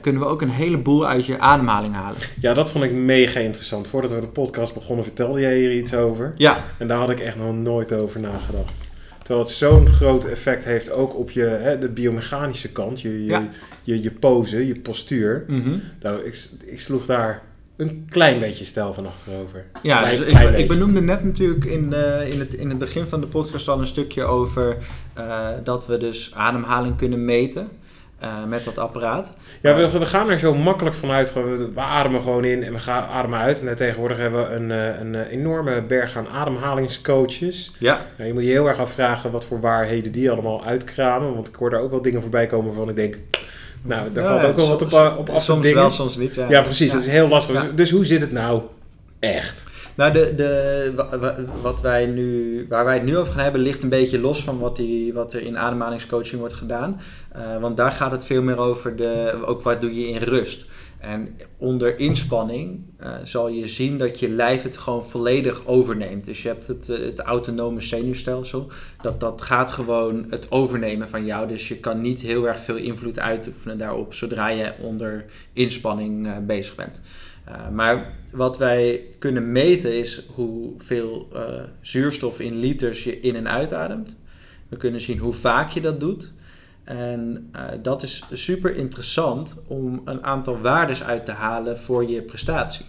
kunnen we ook een heleboel uit je ademhaling halen. Ja, dat vond ik mega interessant. Voordat we de podcast begonnen vertelde jij hier iets over. Ja. En daar had ik echt nog nooit over nagedacht. Terwijl het zo'n groot effect heeft ook op je, hè, de biomechanische kant, je, je, ja. je, je, pose, je postuur. Mm -hmm. nou, ik, ik sloeg daar een klein beetje stijl van achterover. Ja, klein, dus ik, ik, benoemde net natuurlijk in, uh, in, het, in het begin van de podcast al een stukje over uh, dat we dus ademhaling kunnen meten. Uh, met dat apparaat. Ja, we, we, gaan er zo makkelijk vanuit. We, we ademen gewoon in en we gaan ademen uit. En tegenwoordig hebben we een, een, enorme berg aan ademhalingscoaches. Ja. Nou, je moet je heel erg afvragen wat voor waarheden die allemaal uitkramen. Want ik hoor daar ook wel dingen voorbij komen waarvan ik denk... Nou, daar ja, valt ook wel wat op, op af dingen. wel, soms niet. Ja, ja precies. Dat is heel lastig. Dus, dus hoe zit het nou echt? Nou, de, de, wat wij nu, waar wij het nu over gaan hebben, ligt een beetje los van wat, die, wat er in ademhalingscoaching wordt gedaan. Uh, want daar gaat het veel meer over de, ook wat doe je in rust. En onder inspanning uh, zal je zien dat je lijf het gewoon volledig overneemt. Dus je hebt het, het autonome zenuwstelsel. Dat, dat gaat gewoon het overnemen van jou. Dus je kan niet heel erg veel invloed uitoefenen daarop zodra je onder inspanning uh, bezig bent. Maar wat wij kunnen meten is hoeveel zuurstof in liters je in en uitademt. We kunnen zien hoe vaak je dat doet. En uh, dat is super interessant om een aantal waarden uit te halen voor je prestatie.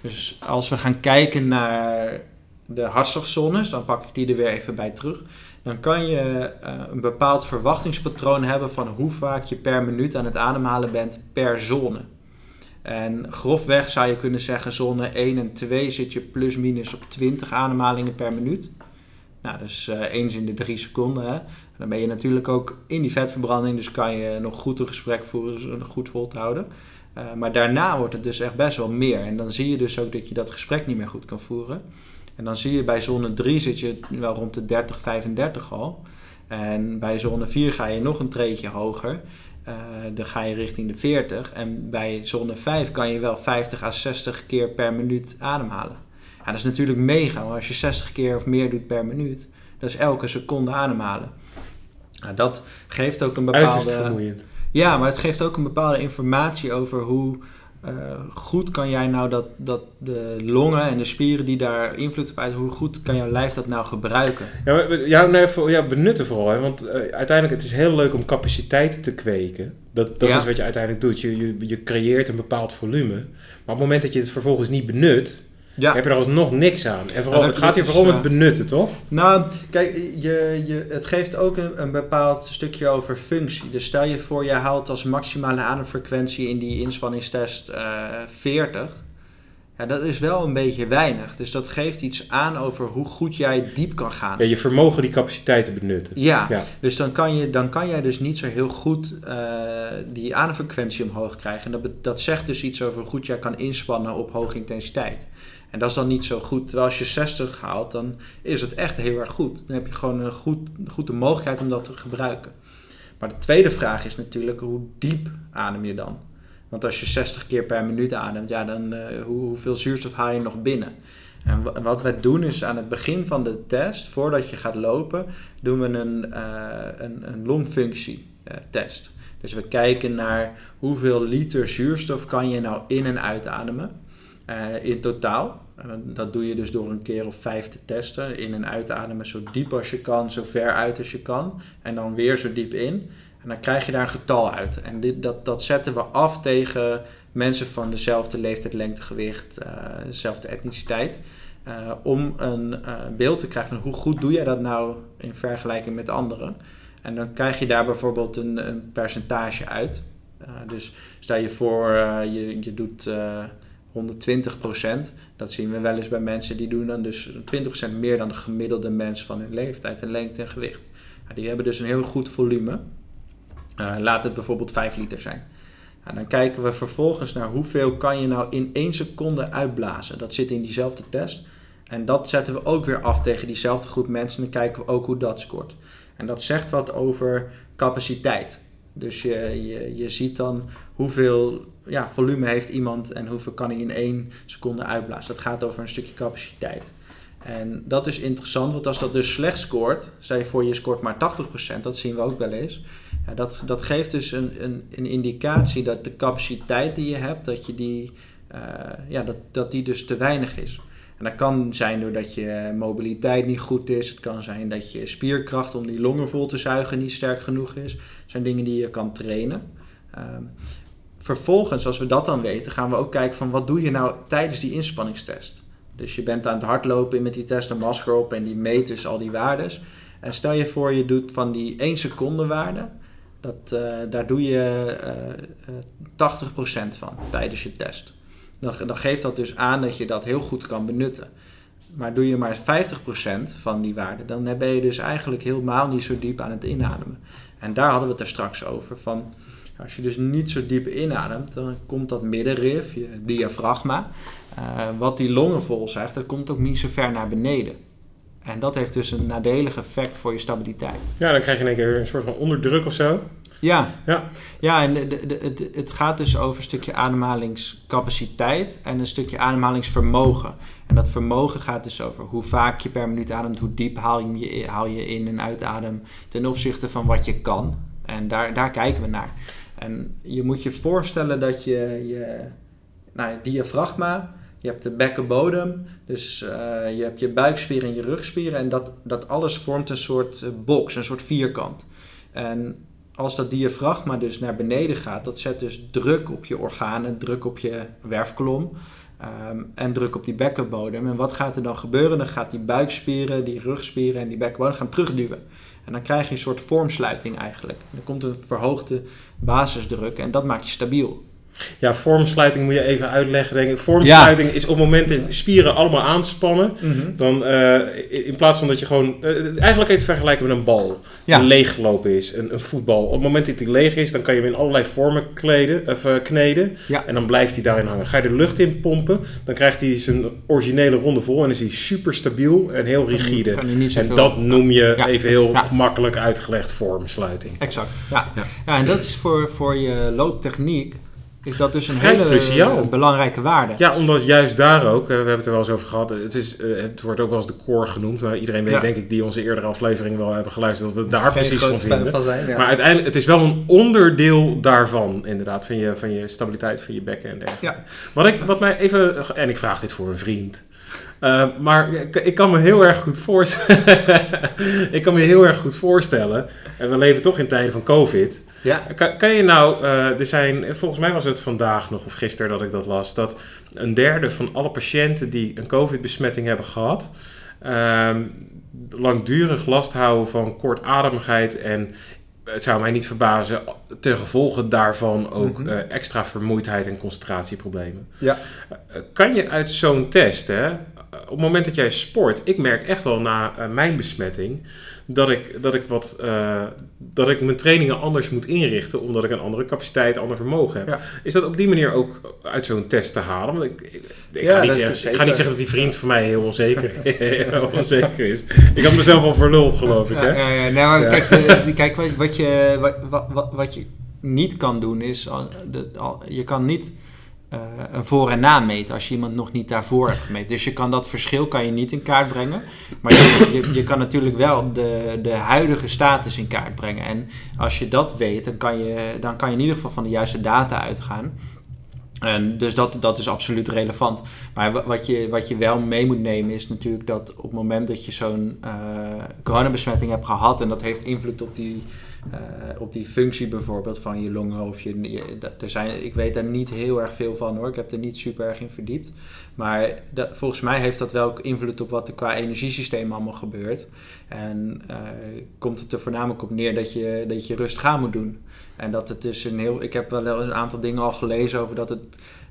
Dus als we gaan kijken naar de hartslagzones, dan pak ik die er weer even bij terug. Dan kan je een bepaald verwachtingspatroon hebben van hoe vaak je per minuut aan het ademhalen bent per zone. En grofweg zou je kunnen zeggen, zone 1 en 2 zit je plus minus op 20 ademhalingen per minuut. Nou, dus uh, eens in de drie seconden. Hè. Dan ben je natuurlijk ook in die vetverbranding, dus kan je nog goed een gesprek voeren, goed vol te houden. Uh, maar daarna wordt het dus echt best wel meer. En dan zie je dus ook dat je dat gesprek niet meer goed kan voeren. En dan zie je bij zone 3 zit je wel rond de 30, 35 al. En bij zone 4 ga je nog een treetje hoger. Uh, dan ga je richting de 40. En bij zone 5 kan je wel 50 à 60 keer per minuut ademhalen. Ja, dat is natuurlijk mega, want als je 60 keer of meer doet per minuut, dat is elke seconde ademhalen. Nou, dat geeft ook een bepaalde. Ja, maar het geeft ook een bepaalde informatie over hoe uh, goed kan jij nou dat, dat de longen en de spieren die daar invloed op uit, hoe goed kan jouw lijf dat nou gebruiken? Ja, ja, nee, voor, ja benutten vooral. Hè? Want uh, uiteindelijk het is heel leuk om capaciteit te kweken. Dat, dat ja. is wat je uiteindelijk doet. Je, je, je creëert een bepaald volume. Maar op het moment dat je het vervolgens niet benut, ja. heb je er alsnog niks aan. En vooral, ja, het gaat hier vooral om het benutten, toch? Nou, kijk, je, je, het geeft ook een, een bepaald stukje over functie. Dus stel je voor, je haalt als maximale ademfrequentie in die inspanningstest uh, 40. Ja, dat is wel een beetje weinig. Dus dat geeft iets aan over hoe goed jij diep kan gaan. Ja, je vermogen die capaciteit te benutten. Ja, ja. dus dan kan, je, dan kan jij dus niet zo heel goed uh, die ademfrequentie omhoog krijgen. En dat, dat zegt dus iets over hoe goed jij kan inspannen op hoge intensiteit. En dat is dan niet zo goed. Terwijl als je 60 haalt, dan is het echt heel erg goed. Dan heb je gewoon een goed, goede mogelijkheid om dat te gebruiken. Maar de tweede vraag is natuurlijk, hoe diep adem je dan? Want als je 60 keer per minuut ademt, ja, dan uh, hoe, hoeveel zuurstof haal je nog binnen? En wat wij doen is aan het begin van de test, voordat je gaat lopen, doen we een, uh, een, een longfunctie uh, test. Dus we kijken naar hoeveel liter zuurstof kan je nou in- en uitademen. eh, in totaal. Dat doe je dus door een keer of vijf te testen. In- en uitademen zo diep als je kan, zo ver uit als je kan. En dan weer zo diep in. En dan krijg je daar een getal uit. En dit, dat, dat zetten we af tegen mensen van dezelfde leeftijd, lengte, gewicht, eh, dezelfde etniciteit. eh, om een eh, beeld te krijgen van hoe goed doe jij dat nou in vergelijking met anderen. En dan krijg je daar bijvoorbeeld een, een percentage uit. Dus stel je voor, je, je doet eh 120% Dat zien we wel eens bij mensen die doen dan dus 20% meer dan de gemiddelde mens van hun leeftijd en lengte en gewicht. Die hebben dus een heel goed volume. Eh, laat het bijvoorbeeld 5 liter zijn. En dan kijken we vervolgens naar hoeveel kan je nou in 1 seconde uitblazen. Dat zit in diezelfde test. En dat zetten we ook weer af tegen diezelfde groep mensen. En dan kijken we ook hoe dat scoort. En dat zegt wat over capaciteit. Dus je, je, je ziet dan hoeveel ja, volume heeft iemand en hoeveel kan hij in één seconde uitblazen. Dat gaat over een stukje capaciteit. En dat is interessant, want als dat dus slecht scoort, je voor je scoort maar 80%, dat zien we ook wel eens. Ja, dat, dat geeft dus een, een, een indicatie dat de capaciteit die je hebt, dat, je die, uh, ja, dat, dat die dus te weinig is. En dat kan zijn doordat je mobiliteit niet goed is. Het kan zijn dat je spierkracht om die longen vol te zuigen niet sterk genoeg is. Dat zijn dingen die je kan trainen. Um, vervolgens, als we dat dan weten, gaan we ook kijken van wat doe je nou tijdens die inspanningstest. Dus je bent aan het hardlopen met die test een masker op en die meet dus al die waardes. En stel je voor je doet van die 1 seconde waarde, dat, uh, daar doe je uh, uh, 80% van tijdens je test. Dan, dan geeft dat dus aan dat je dat heel goed kan benutten. Maar doe je maar 50% van die waarde, dan ben je dus eigenlijk helemaal niet zo diep aan het inademen. En daar hadden we het er straks over. Van, als je dus niet zo diep inademt, dan komt dat middenrif, je diafragma, uh, wat die longen vol zuigt, dat komt ook niet zo ver naar beneden. En dat heeft dus een nadelig effect voor je stabiliteit. Ja, dan krijg je in één keer een soort van onderdruk of zo. Ja, Ja, ja en de, het, het gaat dus over een stukje ademhalingscapaciteit en een stukje ademhalingsvermogen. En dat vermogen gaat dus over hoe vaak je per minuut ademt, hoe diep haal je, je- haal je in en uitadem ten opzichte van wat je kan. En daar, daar kijken we naar. En je moet je voorstellen dat je je nou, je diafragma, je hebt de bekkenbodem, dus eh, je hebt je buikspieren en je rugspieren en dat, dat alles vormt een soort eh, box, een soort vierkant. En als dat diafragma dus naar beneden gaat, dat zet dus druk op je organen, druk op je werfkolom ehm, en druk op die bekkenbodem. En wat gaat er dan gebeuren? Dan gaat die buikspieren, die rugspieren en die bekkenbodem gaan terugduwen. En dan krijg je een soort vormsluiting eigenlijk. Er komt een verhoogde basisdruk en dat maakt je stabiel. Ja, vormsluiting moet je even uitleggen, denk ik. Vormsluiting is op het moment dat de spieren allemaal aanspannen, dan eh, in plaats van dat je gewoon... eh, eigenlijk kan je het vergelijken met een bal Ja. die leeggelopen is, een, een voetbal. Op het moment dat die leeg is, dan kan je hem in allerlei vormen kleden, of, eh, kneden. Ja. En dan blijft hij daarin hangen. Ga je de lucht in pompen, dan krijgt hij zijn originele ronde vol en is hij super stabiel en heel rigide. Kan je niet En dat noem je even heel Ja. gemakkelijk uitgelegd vormsluiting. Exact, ja. Ja. ja. en dat is voor, voor je looptechniek, is dat dus een Vrij hele cruciaal. eh, belangrijke waarde. Ja, omdat juist daar ook, eh, we hebben het er wel eens over gehad, het, is, eh, het wordt ook wel eens de core genoemd. Maar iedereen weet Ja. denk ik die onze eerdere afleveringen wel hebben geluisterd, dat we daar Geen precies van vinden. van zijn, ja. Maar uiteindelijk, het is wel een onderdeel daarvan, inderdaad, van je, van je stabiliteit, van je bekken en dergelijke. Ja. Wat, ik, wat mij even, en ik vraag dit voor een vriend, eh, maar ik, ik kan me heel erg goed voorstellen, ik kan me heel erg goed voorstellen, en we leven toch in tijden van COVID, ja. kan, kan je nou, eh, er zijn, volgens mij was het vandaag nog of gisteren dat ik dat las, dat een derde van alle patiënten die een COVID-besmetting hebben gehad, ehm, langdurig last houden van kortademigheid en het zou mij niet verbazen, ten gevolge daarvan ook Mhm. eh, extra vermoeidheid en concentratieproblemen. Ja. Eh, kan je uit zo'n test, hè, het moment dat jij sport, ik merk echt wel na eh, mijn besmetting dat ik, dat, ik wat, eh, dat ik mijn trainingen anders moet inrichten, omdat ik een andere capaciteit, ander vermogen heb. Ja. Is dat op die manier ook uit zo'n test te halen? Want ik, ik, ik Ja, ga, niet zeggen, ik ga niet zeggen dat die vriend van mij heel onzeker, heel onzeker is. Ik had mezelf al verluld, geloof ik. Hè? ja, ja. Nou. Kijk, kijk wat, je, wat, wat, wat je niet kan doen is, je kan niet voor- en na meten als je iemand nog niet daarvoor hebt gemeten. Dus je kan dat verschil kan je niet in kaart brengen. Maar je, je, je kan natuurlijk wel de, de huidige status in kaart brengen. En als je dat weet, dan kan je, dan kan je in ieder geval van de juiste data uitgaan. En dus dat, dat is absoluut relevant. Maar wat je, wat je wel mee moet nemen is natuurlijk dat op het moment dat je zo'n uh, coronabesmetting hebt gehad en dat heeft invloed op die, uh, op die functie bijvoorbeeld van je longen of je, er zijn, ik weet daar niet heel erg veel van hoor, ik heb er niet super erg in verdiept. Maar dat, volgens mij heeft dat wel invloed op wat er qua energiesysteem allemaal gebeurt. En uh, komt het er voornamelijk op neer dat je, dat je rustig aan moet doen. En dat het dus een heel. Ik heb wel een aantal dingen al gelezen over dat het,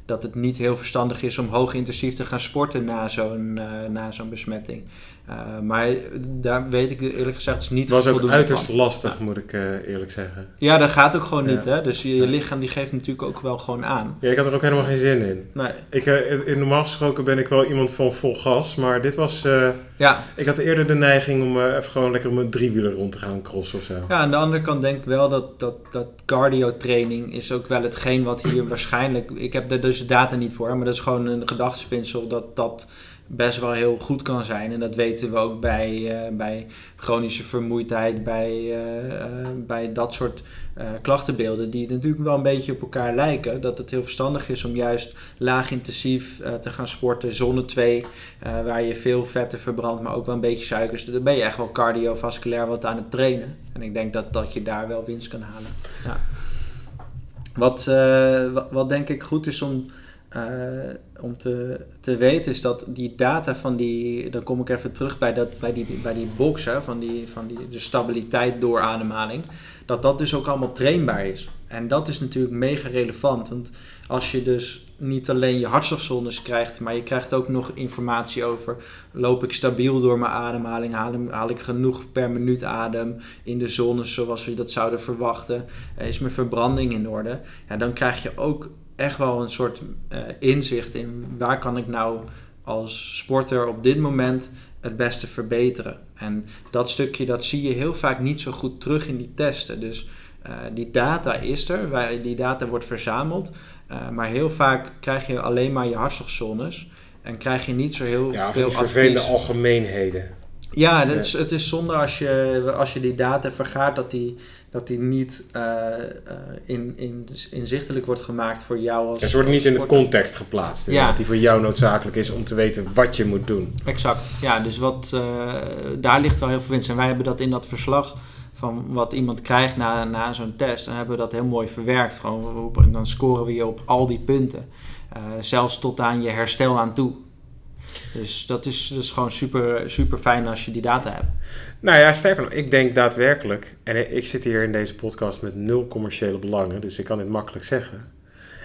dat het niet heel verstandig is om hoog intensief te gaan sporten na zo'n uh, na zo'n besmetting. Uh, maar daar weet ik eerlijk gezegd niet Het was ook uiterst van. lastig, moet ik uh, eerlijk zeggen. Ja, dat gaat ook gewoon ja. niet. Hè? Dus je, je, lichaam die geeft natuurlijk ook wel gewoon aan. Ja, ik had er ook helemaal geen zin in. Nee. Ik, in, normaal gesproken ben ik wel iemand van vol gas, maar dit was... ja. Ik had eerder de neiging om even gewoon lekker met driewieler rond te gaan crossen of zo. Ja, aan de andere kant denk ik wel dat, dat, dat cardio training is ook wel hetgeen wat hier waarschijnlijk... Ik heb er dus de data niet voor, maar dat is gewoon een gedachtespinsel dat dat best wel heel goed kan zijn. En dat weten we ook bij, uh, bij chronische vermoeidheid, bij, uh, uh, bij dat soort klachtenbeelden, die natuurlijk wel een beetje op elkaar lijken. Dat het heel verstandig is om juist laag intensief te gaan sporten, zone 2, waar je veel vetten verbrandt, maar ook wel een beetje suikers. Dan ben je echt wel cardiovasculair wat aan het trainen. En ik denk dat, dat je daar wel winst kan halen. Ja. Wat, wat, wat denk ik goed is om uh, om te, te weten is dat die data van die, dan kom ik even terug bij, dat, bij, die, bij die box, van, die, van die, de stabiliteit door ademhaling, dat dat dus ook allemaal trainbaar is. En dat is natuurlijk mega relevant, want als je dus niet alleen je hartslagzones krijgt, maar je krijgt ook nog informatie over, loop ik stabiel door mijn ademhaling, haal, haal ik genoeg per minuut adem in de zones zoals we dat zouden verwachten, is mijn verbranding in orde, ja, dan krijg je ook echt wel een soort uh, inzicht in waar kan ik nou als sporter op dit moment het beste verbeteren. En dat stukje dat zie je heel vaak niet zo goed terug in die testen. Dus uh, die data is er, waar die data wordt verzameld. Uh, maar heel vaak krijg je alleen maar je hartslagzones. En krijg je niet zo heel ja, veel vervelende algemeenheden. Ja, het is, het is zonde als je, als je die data vergaart dat die, dat die niet uh, uh, in, in, inzichtelijk wordt gemaakt voor jou als. Ja, ze worden niet in de context geplaatst, ja. die voor jou noodzakelijk is om te weten wat je moet doen. Exact, ja, dus wat, uh, daar ligt wel heel veel winst. En wij hebben dat in dat verslag van wat iemand krijgt na, na zo'n test, dan hebben we dat heel mooi verwerkt. Gewoon, en dan scoren we je op al die punten. zelfs tot aan je herstel aan toe. Dus dat is, is gewoon super, super fijn als je die data hebt. Nou ja, sterker nog, ik denk daadwerkelijk, en ik zit hier in deze podcast met nul commerciële belangen, dus ik kan dit makkelijk zeggen.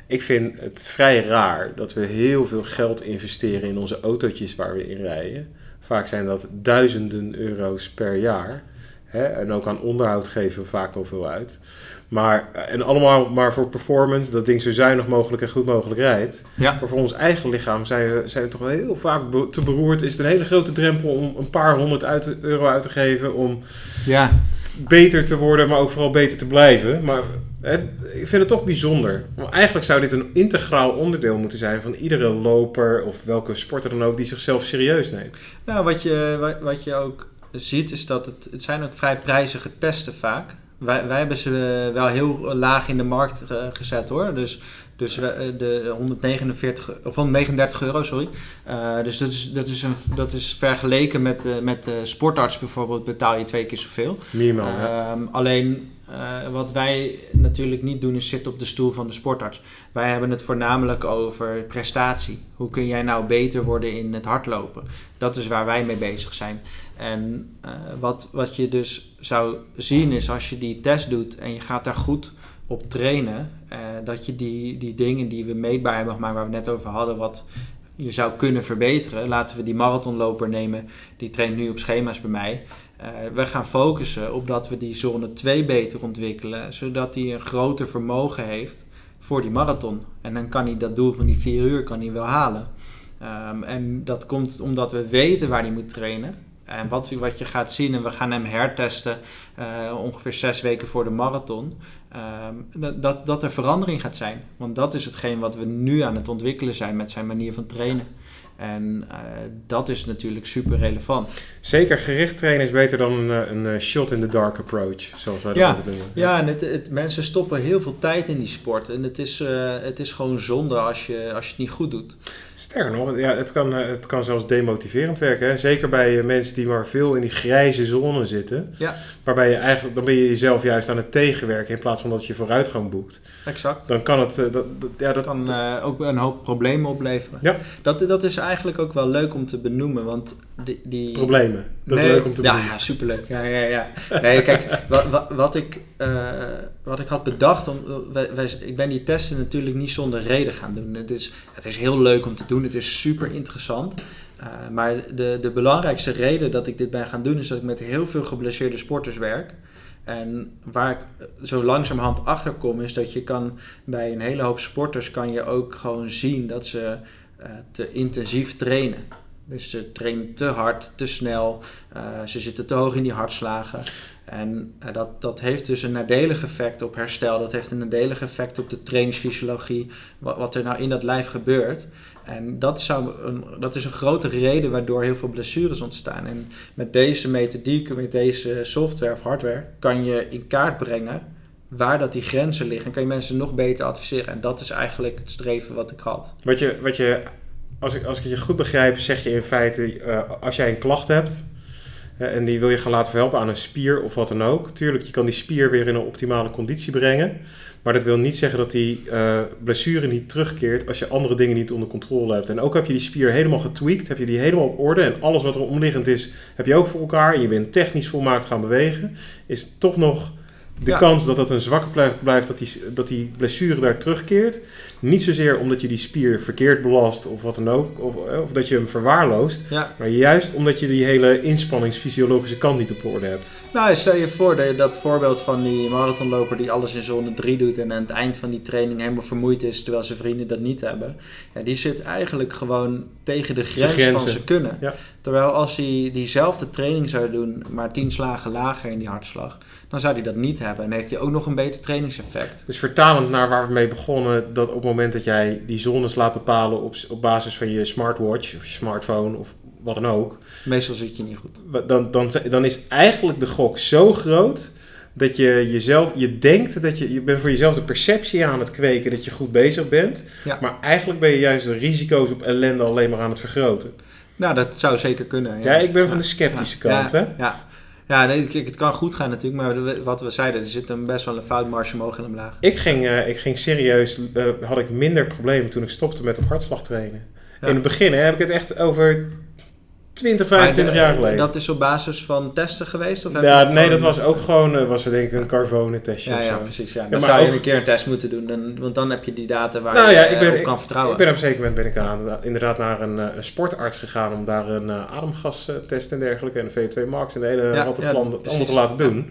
Ik vind het vrij raar dat we heel veel geld investeren in onze autootjes waar we in rijden. Vaak zijn dat duizenden euro's per jaar. Hè? En ook aan onderhoud geven we vaak wel veel uit. Maar, en allemaal maar voor performance, dat ding zo zuinig mogelijk en goed mogelijk rijdt. Ja. Maar voor ons eigen lichaam zijn we, zijn we toch wel heel vaak te beroerd. Is het een hele grote drempel om een paar honderd uit, euro uit te geven om ja. beter te worden, maar ook vooral beter te blijven. Maar hè, ik vind het toch bijzonder. Want eigenlijk zou dit een integraal onderdeel moeten zijn van iedere loper of welke sporter dan ook die zichzelf serieus neemt. Nou, wat je, wat je ook ziet is dat het, het zijn ook vrij prijzige testen vaak wij, wij hebben ze wel heel laag in de markt gezet hoor. Dus, dus de 149, of 139 euro, sorry. Uh, dus dat is, dat, is een, dat is vergeleken met, uh, met de sportarts bijvoorbeeld betaal je twee keer zoveel. Minimaal. Uh, alleen wat wij natuurlijk niet doen is zitten op de stoel van de sportarts. Wij hebben het voornamelijk over prestatie. Hoe kun jij nou beter worden in het hardlopen? Dat is waar wij mee bezig zijn. En wat, wat je dus zou zien is als je die test doet en je gaat daar goed op trainen, uh, dat je die, die dingen die we meetbaar hebben gemaakt, waar we net over hadden, wat je zou kunnen verbeteren. Laten we die marathonloper nemen, die traint nu op schema's bij mij. Uh, we gaan focussen op dat we die zone 2 beter ontwikkelen, zodat hij een groter vermogen heeft voor die marathon. En dan kan hij dat doel van die 4 uur kan hij wel halen. Um, en dat komt omdat we weten waar hij moet trainen. En wat, wat je gaat zien, en we gaan hem hertesten uh, ongeveer zes weken voor de marathon, uh, dat, dat er verandering gaat zijn. Want dat is hetgeen wat we nu aan het ontwikkelen zijn met zijn manier van trainen. En uh, dat is natuurlijk super relevant. Zeker, gericht trainen is beter dan een, een shot in the dark approach, zoals wij dat noemen. Ja, en het, het, mensen stoppen heel veel tijd in die sport. En het is, het is gewoon zonde als je, als je het niet goed doet. Sterker nog, ja, het, kan, het kan zelfs demotiverend werken. Hè? Zeker bij mensen die maar veel in die grijze zone zitten. Ja. Waarbij je eigenlijk, dan ben je jezelf juist aan het tegenwerken in plaats van dat je vooruitgang boekt. Exact. Dan kan het, dat, dat, ja, dat kan uh, ook een hoop problemen opleveren. Ja. Dat, dat is eigenlijk ook wel leuk om te benoemen, want die... die... Problemen, dat nee, is leuk om te benoemen. Ja, superleuk. Ja, ja, ja. Nee, kijk, wat, wat, wat, ik, uh, wat ik had bedacht, om, wij, wij, ik ben die testen natuurlijk niet zonder reden gaan doen. Het is, het is heel leuk om te doen, het is super interessant. Uh, maar de, de belangrijkste reden dat ik dit ben gaan doen, is dat ik met heel veel geblesseerde sporters werk. En waar ik zo langzamerhand achter kom, is dat je kan bij een hele hoop sporters kan je ook gewoon zien dat ze uh, te intensief trainen. Dus ze trainen te hard, te snel, uh, ze zitten te hoog in die hartslagen. En uh, dat, dat heeft dus een nadelig effect op herstel. Dat heeft een nadelig effect op de trainingsfysiologie. Wat, wat er nou in dat lijf gebeurt. En dat, zou een, dat is een grote reden waardoor heel veel blessures ontstaan. En met deze methodiek, met deze software of hardware, kan je in kaart brengen waar dat die grenzen liggen. En kan je mensen nog beter adviseren. En dat is eigenlijk het streven wat ik had. Wat je, wat je als, ik, als ik je goed begrijp, zeg je in feite, uh, als jij een klacht hebt uh, en die wil je gaan laten verhelpen aan een spier of wat dan ook. Tuurlijk, je kan die spier weer in een optimale conditie brengen. Maar dat wil niet zeggen dat die uh, blessure niet terugkeert als je andere dingen niet onder controle hebt. En ook heb je die spier helemaal getweakt, heb je die helemaal op orde en alles wat er omliggend is, heb je ook voor elkaar. En je bent technisch volmaakt gaan bewegen, is toch nog de ja. kans dat het een zwakke plek blijft, dat die, dat die blessure daar terugkeert. Niet zozeer omdat je die spier verkeerd belast of wat dan ook, of, of dat je hem verwaarloost. Ja. Maar juist omdat je die hele inspanningsfysiologische kant niet op orde hebt. Nou, stel je voor dat, dat voorbeeld van die marathonloper die alles in zone 3 doet en aan het eind van die training helemaal vermoeid is, terwijl zijn vrienden dat niet hebben. Ja, die zit eigenlijk gewoon tegen de grens van zijn kunnen. Ja. Terwijl als hij diezelfde training zou doen, maar 10 slagen lager in die hartslag, dan zou hij dat niet hebben. En heeft hij ook nog een beter trainingseffect. Dus vertalend naar waar we mee begonnen, dat op het moment dat jij die zones laat bepalen op, op basis van je smartwatch of je smartphone of wat dan ook. Meestal zit je niet goed. Dan, dan, dan is eigenlijk de gok zo groot dat je jezelf, je denkt dat je, je bent voor jezelf de perceptie aan het kweken dat je goed bezig bent. Ja. Maar eigenlijk ben je juist de risico's op ellende alleen maar aan het vergroten. Nou, dat zou zeker kunnen. Ja, Ja, ik ben van de sceptische kant, ja, hè? Ja, ja nee, kijk, het kan goed gaan natuurlijk, maar wat we zeiden, er zit een best wel een foutmarge omhoog en omlaag. Ik ging, eh, ik ging serieus, eh, had ik minder problemen toen ik stopte met op hartslag trainen. In het begin hè, heb ik het echt over 20, 25 Maar de- jaar geleden. Dat is op basis van testen geweest? Of heb ja, je nee, dat was ook gewoon, eh, was er denk ik een Carvone testje Ja, of ja, precies. Ja. Dan zou je een keer een test moeten doen, dan, want dan heb je die data waar Nou je ja, eh, ik ben- op kan vertrouwen. Ik ben op een zeker moment ben ik aan, inderdaad naar een, eh, een sportarts gegaan om daar een ademgastest en dergelijke en een VO2 max en de hele Ja, rattenplan precies. allemaal te laten doen.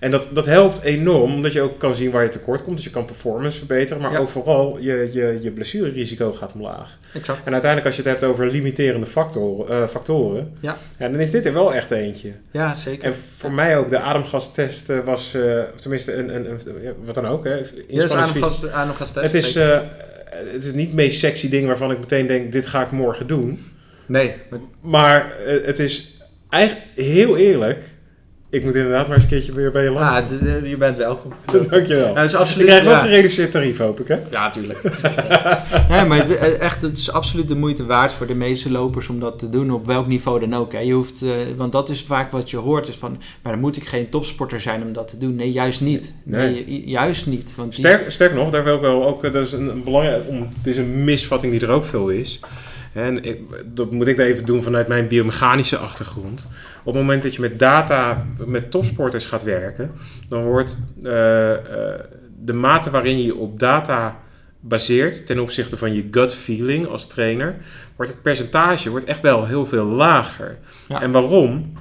En dat, dat helpt enorm, omdat je ook kan zien waar je tekort komt. Dus je kan performance verbeteren, maar Ja. ook vooral je, je, je blessurerisico gaat omlaag. Exact. En uiteindelijk als je het hebt over limiterende factoren, eh, factoren Ja. dan is dit er wel echt eentje. Ja, zeker. En voor mij ook, de ademgastest eh, was, eh, of tenminste, een, een, een, ja, wat dan ook, hè, Ja, dus ademgas, ademgastest. het is, het is niet het meest sexy ding waarvan ik meteen denk, dit ga ik morgen doen. nee, maar Maar het is eigenlijk heel eerlijk. Ik moet inderdaad maar eens een keertje weer bij je langs. ah, d- d- je bent welkom. Dankjewel. Ja, het is Ik absoluut... krijg wel ja. gereduceerd tarief, hoop ik, hè? Ja, tuurlijk. nee, maar het, eh, echt, het is absoluut de moeite waard voor de meeste lopers om dat te doen, op welk niveau dan ook. Hè. Je hoeft, eh, want dat is vaak wat je hoort, is van, maar dan moet ik geen topsporter zijn om dat te doen. Nee, juist niet. Nee, Nee. ju- juist niet. Want die- Sterk, sterker nog, daar wil ik wel ook, eh, dat is een, een belangrijk, om, dit is een misvatting die er ook veel is. En ik, dat moet ik even doen vanuit mijn biomechanische achtergrond. Op het moment dat je met data, met topsporters gaat werken, dan wordt eh, eh, de mate waarin je op data baseert ten opzichte van je gut feeling als trainer, wordt het percentage wordt echt wel heel veel lager. Ja. En waarom?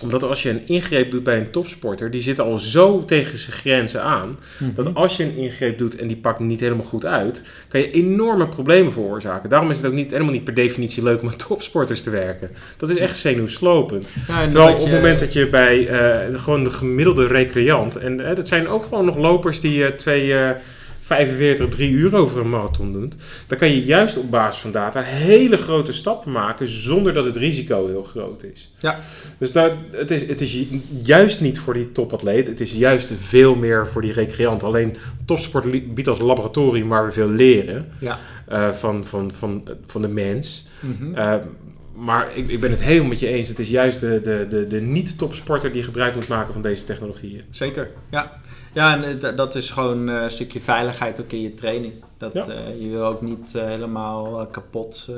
Omdat als je een ingreep doet bij een topsporter, die zit al zo tegen zijn grenzen aan, Mhm. dat als je een ingreep doet en die pakt niet helemaal goed uit, kan je enorme problemen veroorzaken. Daarom is het ook niet, helemaal niet per definitie leuk om met topsporters te werken. Dat is echt zenuwslopend. Ja, Terwijl op het moment dat je bij eh, gewoon de gemiddelde recreant, en eh, dat zijn ook gewoon nog lopers die eh, twee, 45, 3 uur over een marathon doet, dan kan je juist op basis van data hele grote stappen maken zonder dat het risico heel groot is. Ja. Dus daar, het, is, het is juist niet voor die topatleet, het is juist veel meer voor die recreant. Alleen topsport biedt als laboratorium waar we veel leren Ja. eh, van, van, van, van de mens. Mhm. Eh, maar ik, ik ben het helemaal met je eens. Het is juist de, de, de, de niet-topsporter die gebruik moet maken van deze technologieën. Zeker, ja. Ja, en eh, dat is gewoon eh, een stukje veiligheid ook in je training. Dat, Ja. eh, je wil ook niet eh, helemaal eh, kapot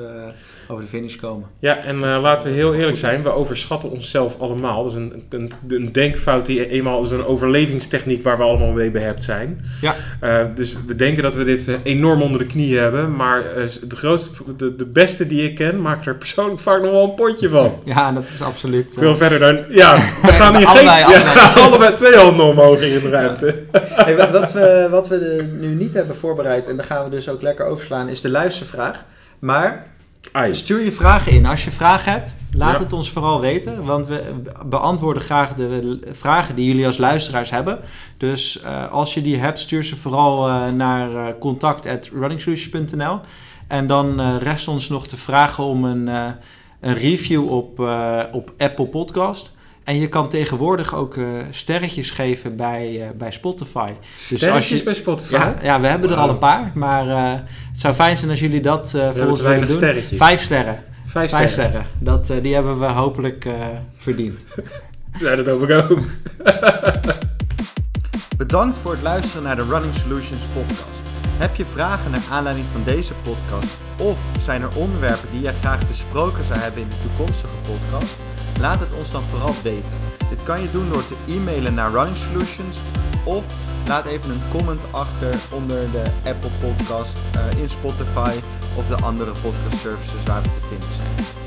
over de finish komen. Ja, en laten we heel eerlijk zijn, we overschatten onszelf allemaal. Dat is een, een, een denkfout die eenmaal is een overlevingstechniek waar we allemaal mee behept zijn. Ja. Dus we denken dat we dit enorm onder de knie hebben, maar de, grootste, de, de beste die ik ken, maken er persoonlijk vaak nog wel een potje van. Ja, dat is absoluut... Ik wil eh, verder dan, ja, we gaan hier Allebei, geen, ja, allebei. allebei twee handen omhoog in de ruimte. Hey, wa- wat, we, wat we nu niet hebben voorbereid, en daar gaan we dus ook lekker overslaan, is de luistervraag. Maar Ai. stuur je vragen in. Als je vragen hebt, laat Ja. het ons vooral weten. Want we beantwoorden graag de vragen die jullie als luisteraars hebben. Dus eh, als je die hebt, stuur ze vooral eh, naar uh, contact.runningsolutions.nl. En dan rest ons nog te vragen om een, een review op, op Apple Podcast. En je kan tegenwoordig ook eh, sterretjes geven bij, eh, bij Spotify. Dus als je bij Spotify. Ja, ja, we hebben er al een paar. Maar eh, het zou fijn zijn als jullie dat eh, voor hebben ons willen doen. sterretjes. Vijf sterren. Vijf Vijf sterren. sterren. Dat, eh, die hebben we hopelijk eh, verdiend. Ja, dat hoop ik ook. Bedankt voor het luisteren naar de Running Solutions podcast. Heb je vragen naar aanleiding van deze podcast? Of zijn er onderwerpen die jij graag besproken zou hebben in de toekomstige podcast? Laat het ons dan vooral weten. Dit kan je doen door te e-mailen naar Running Solutions of laat even een comment achter onder de Apple podcast, eh, in Spotify of de andere podcast services waar we te vinden zijn.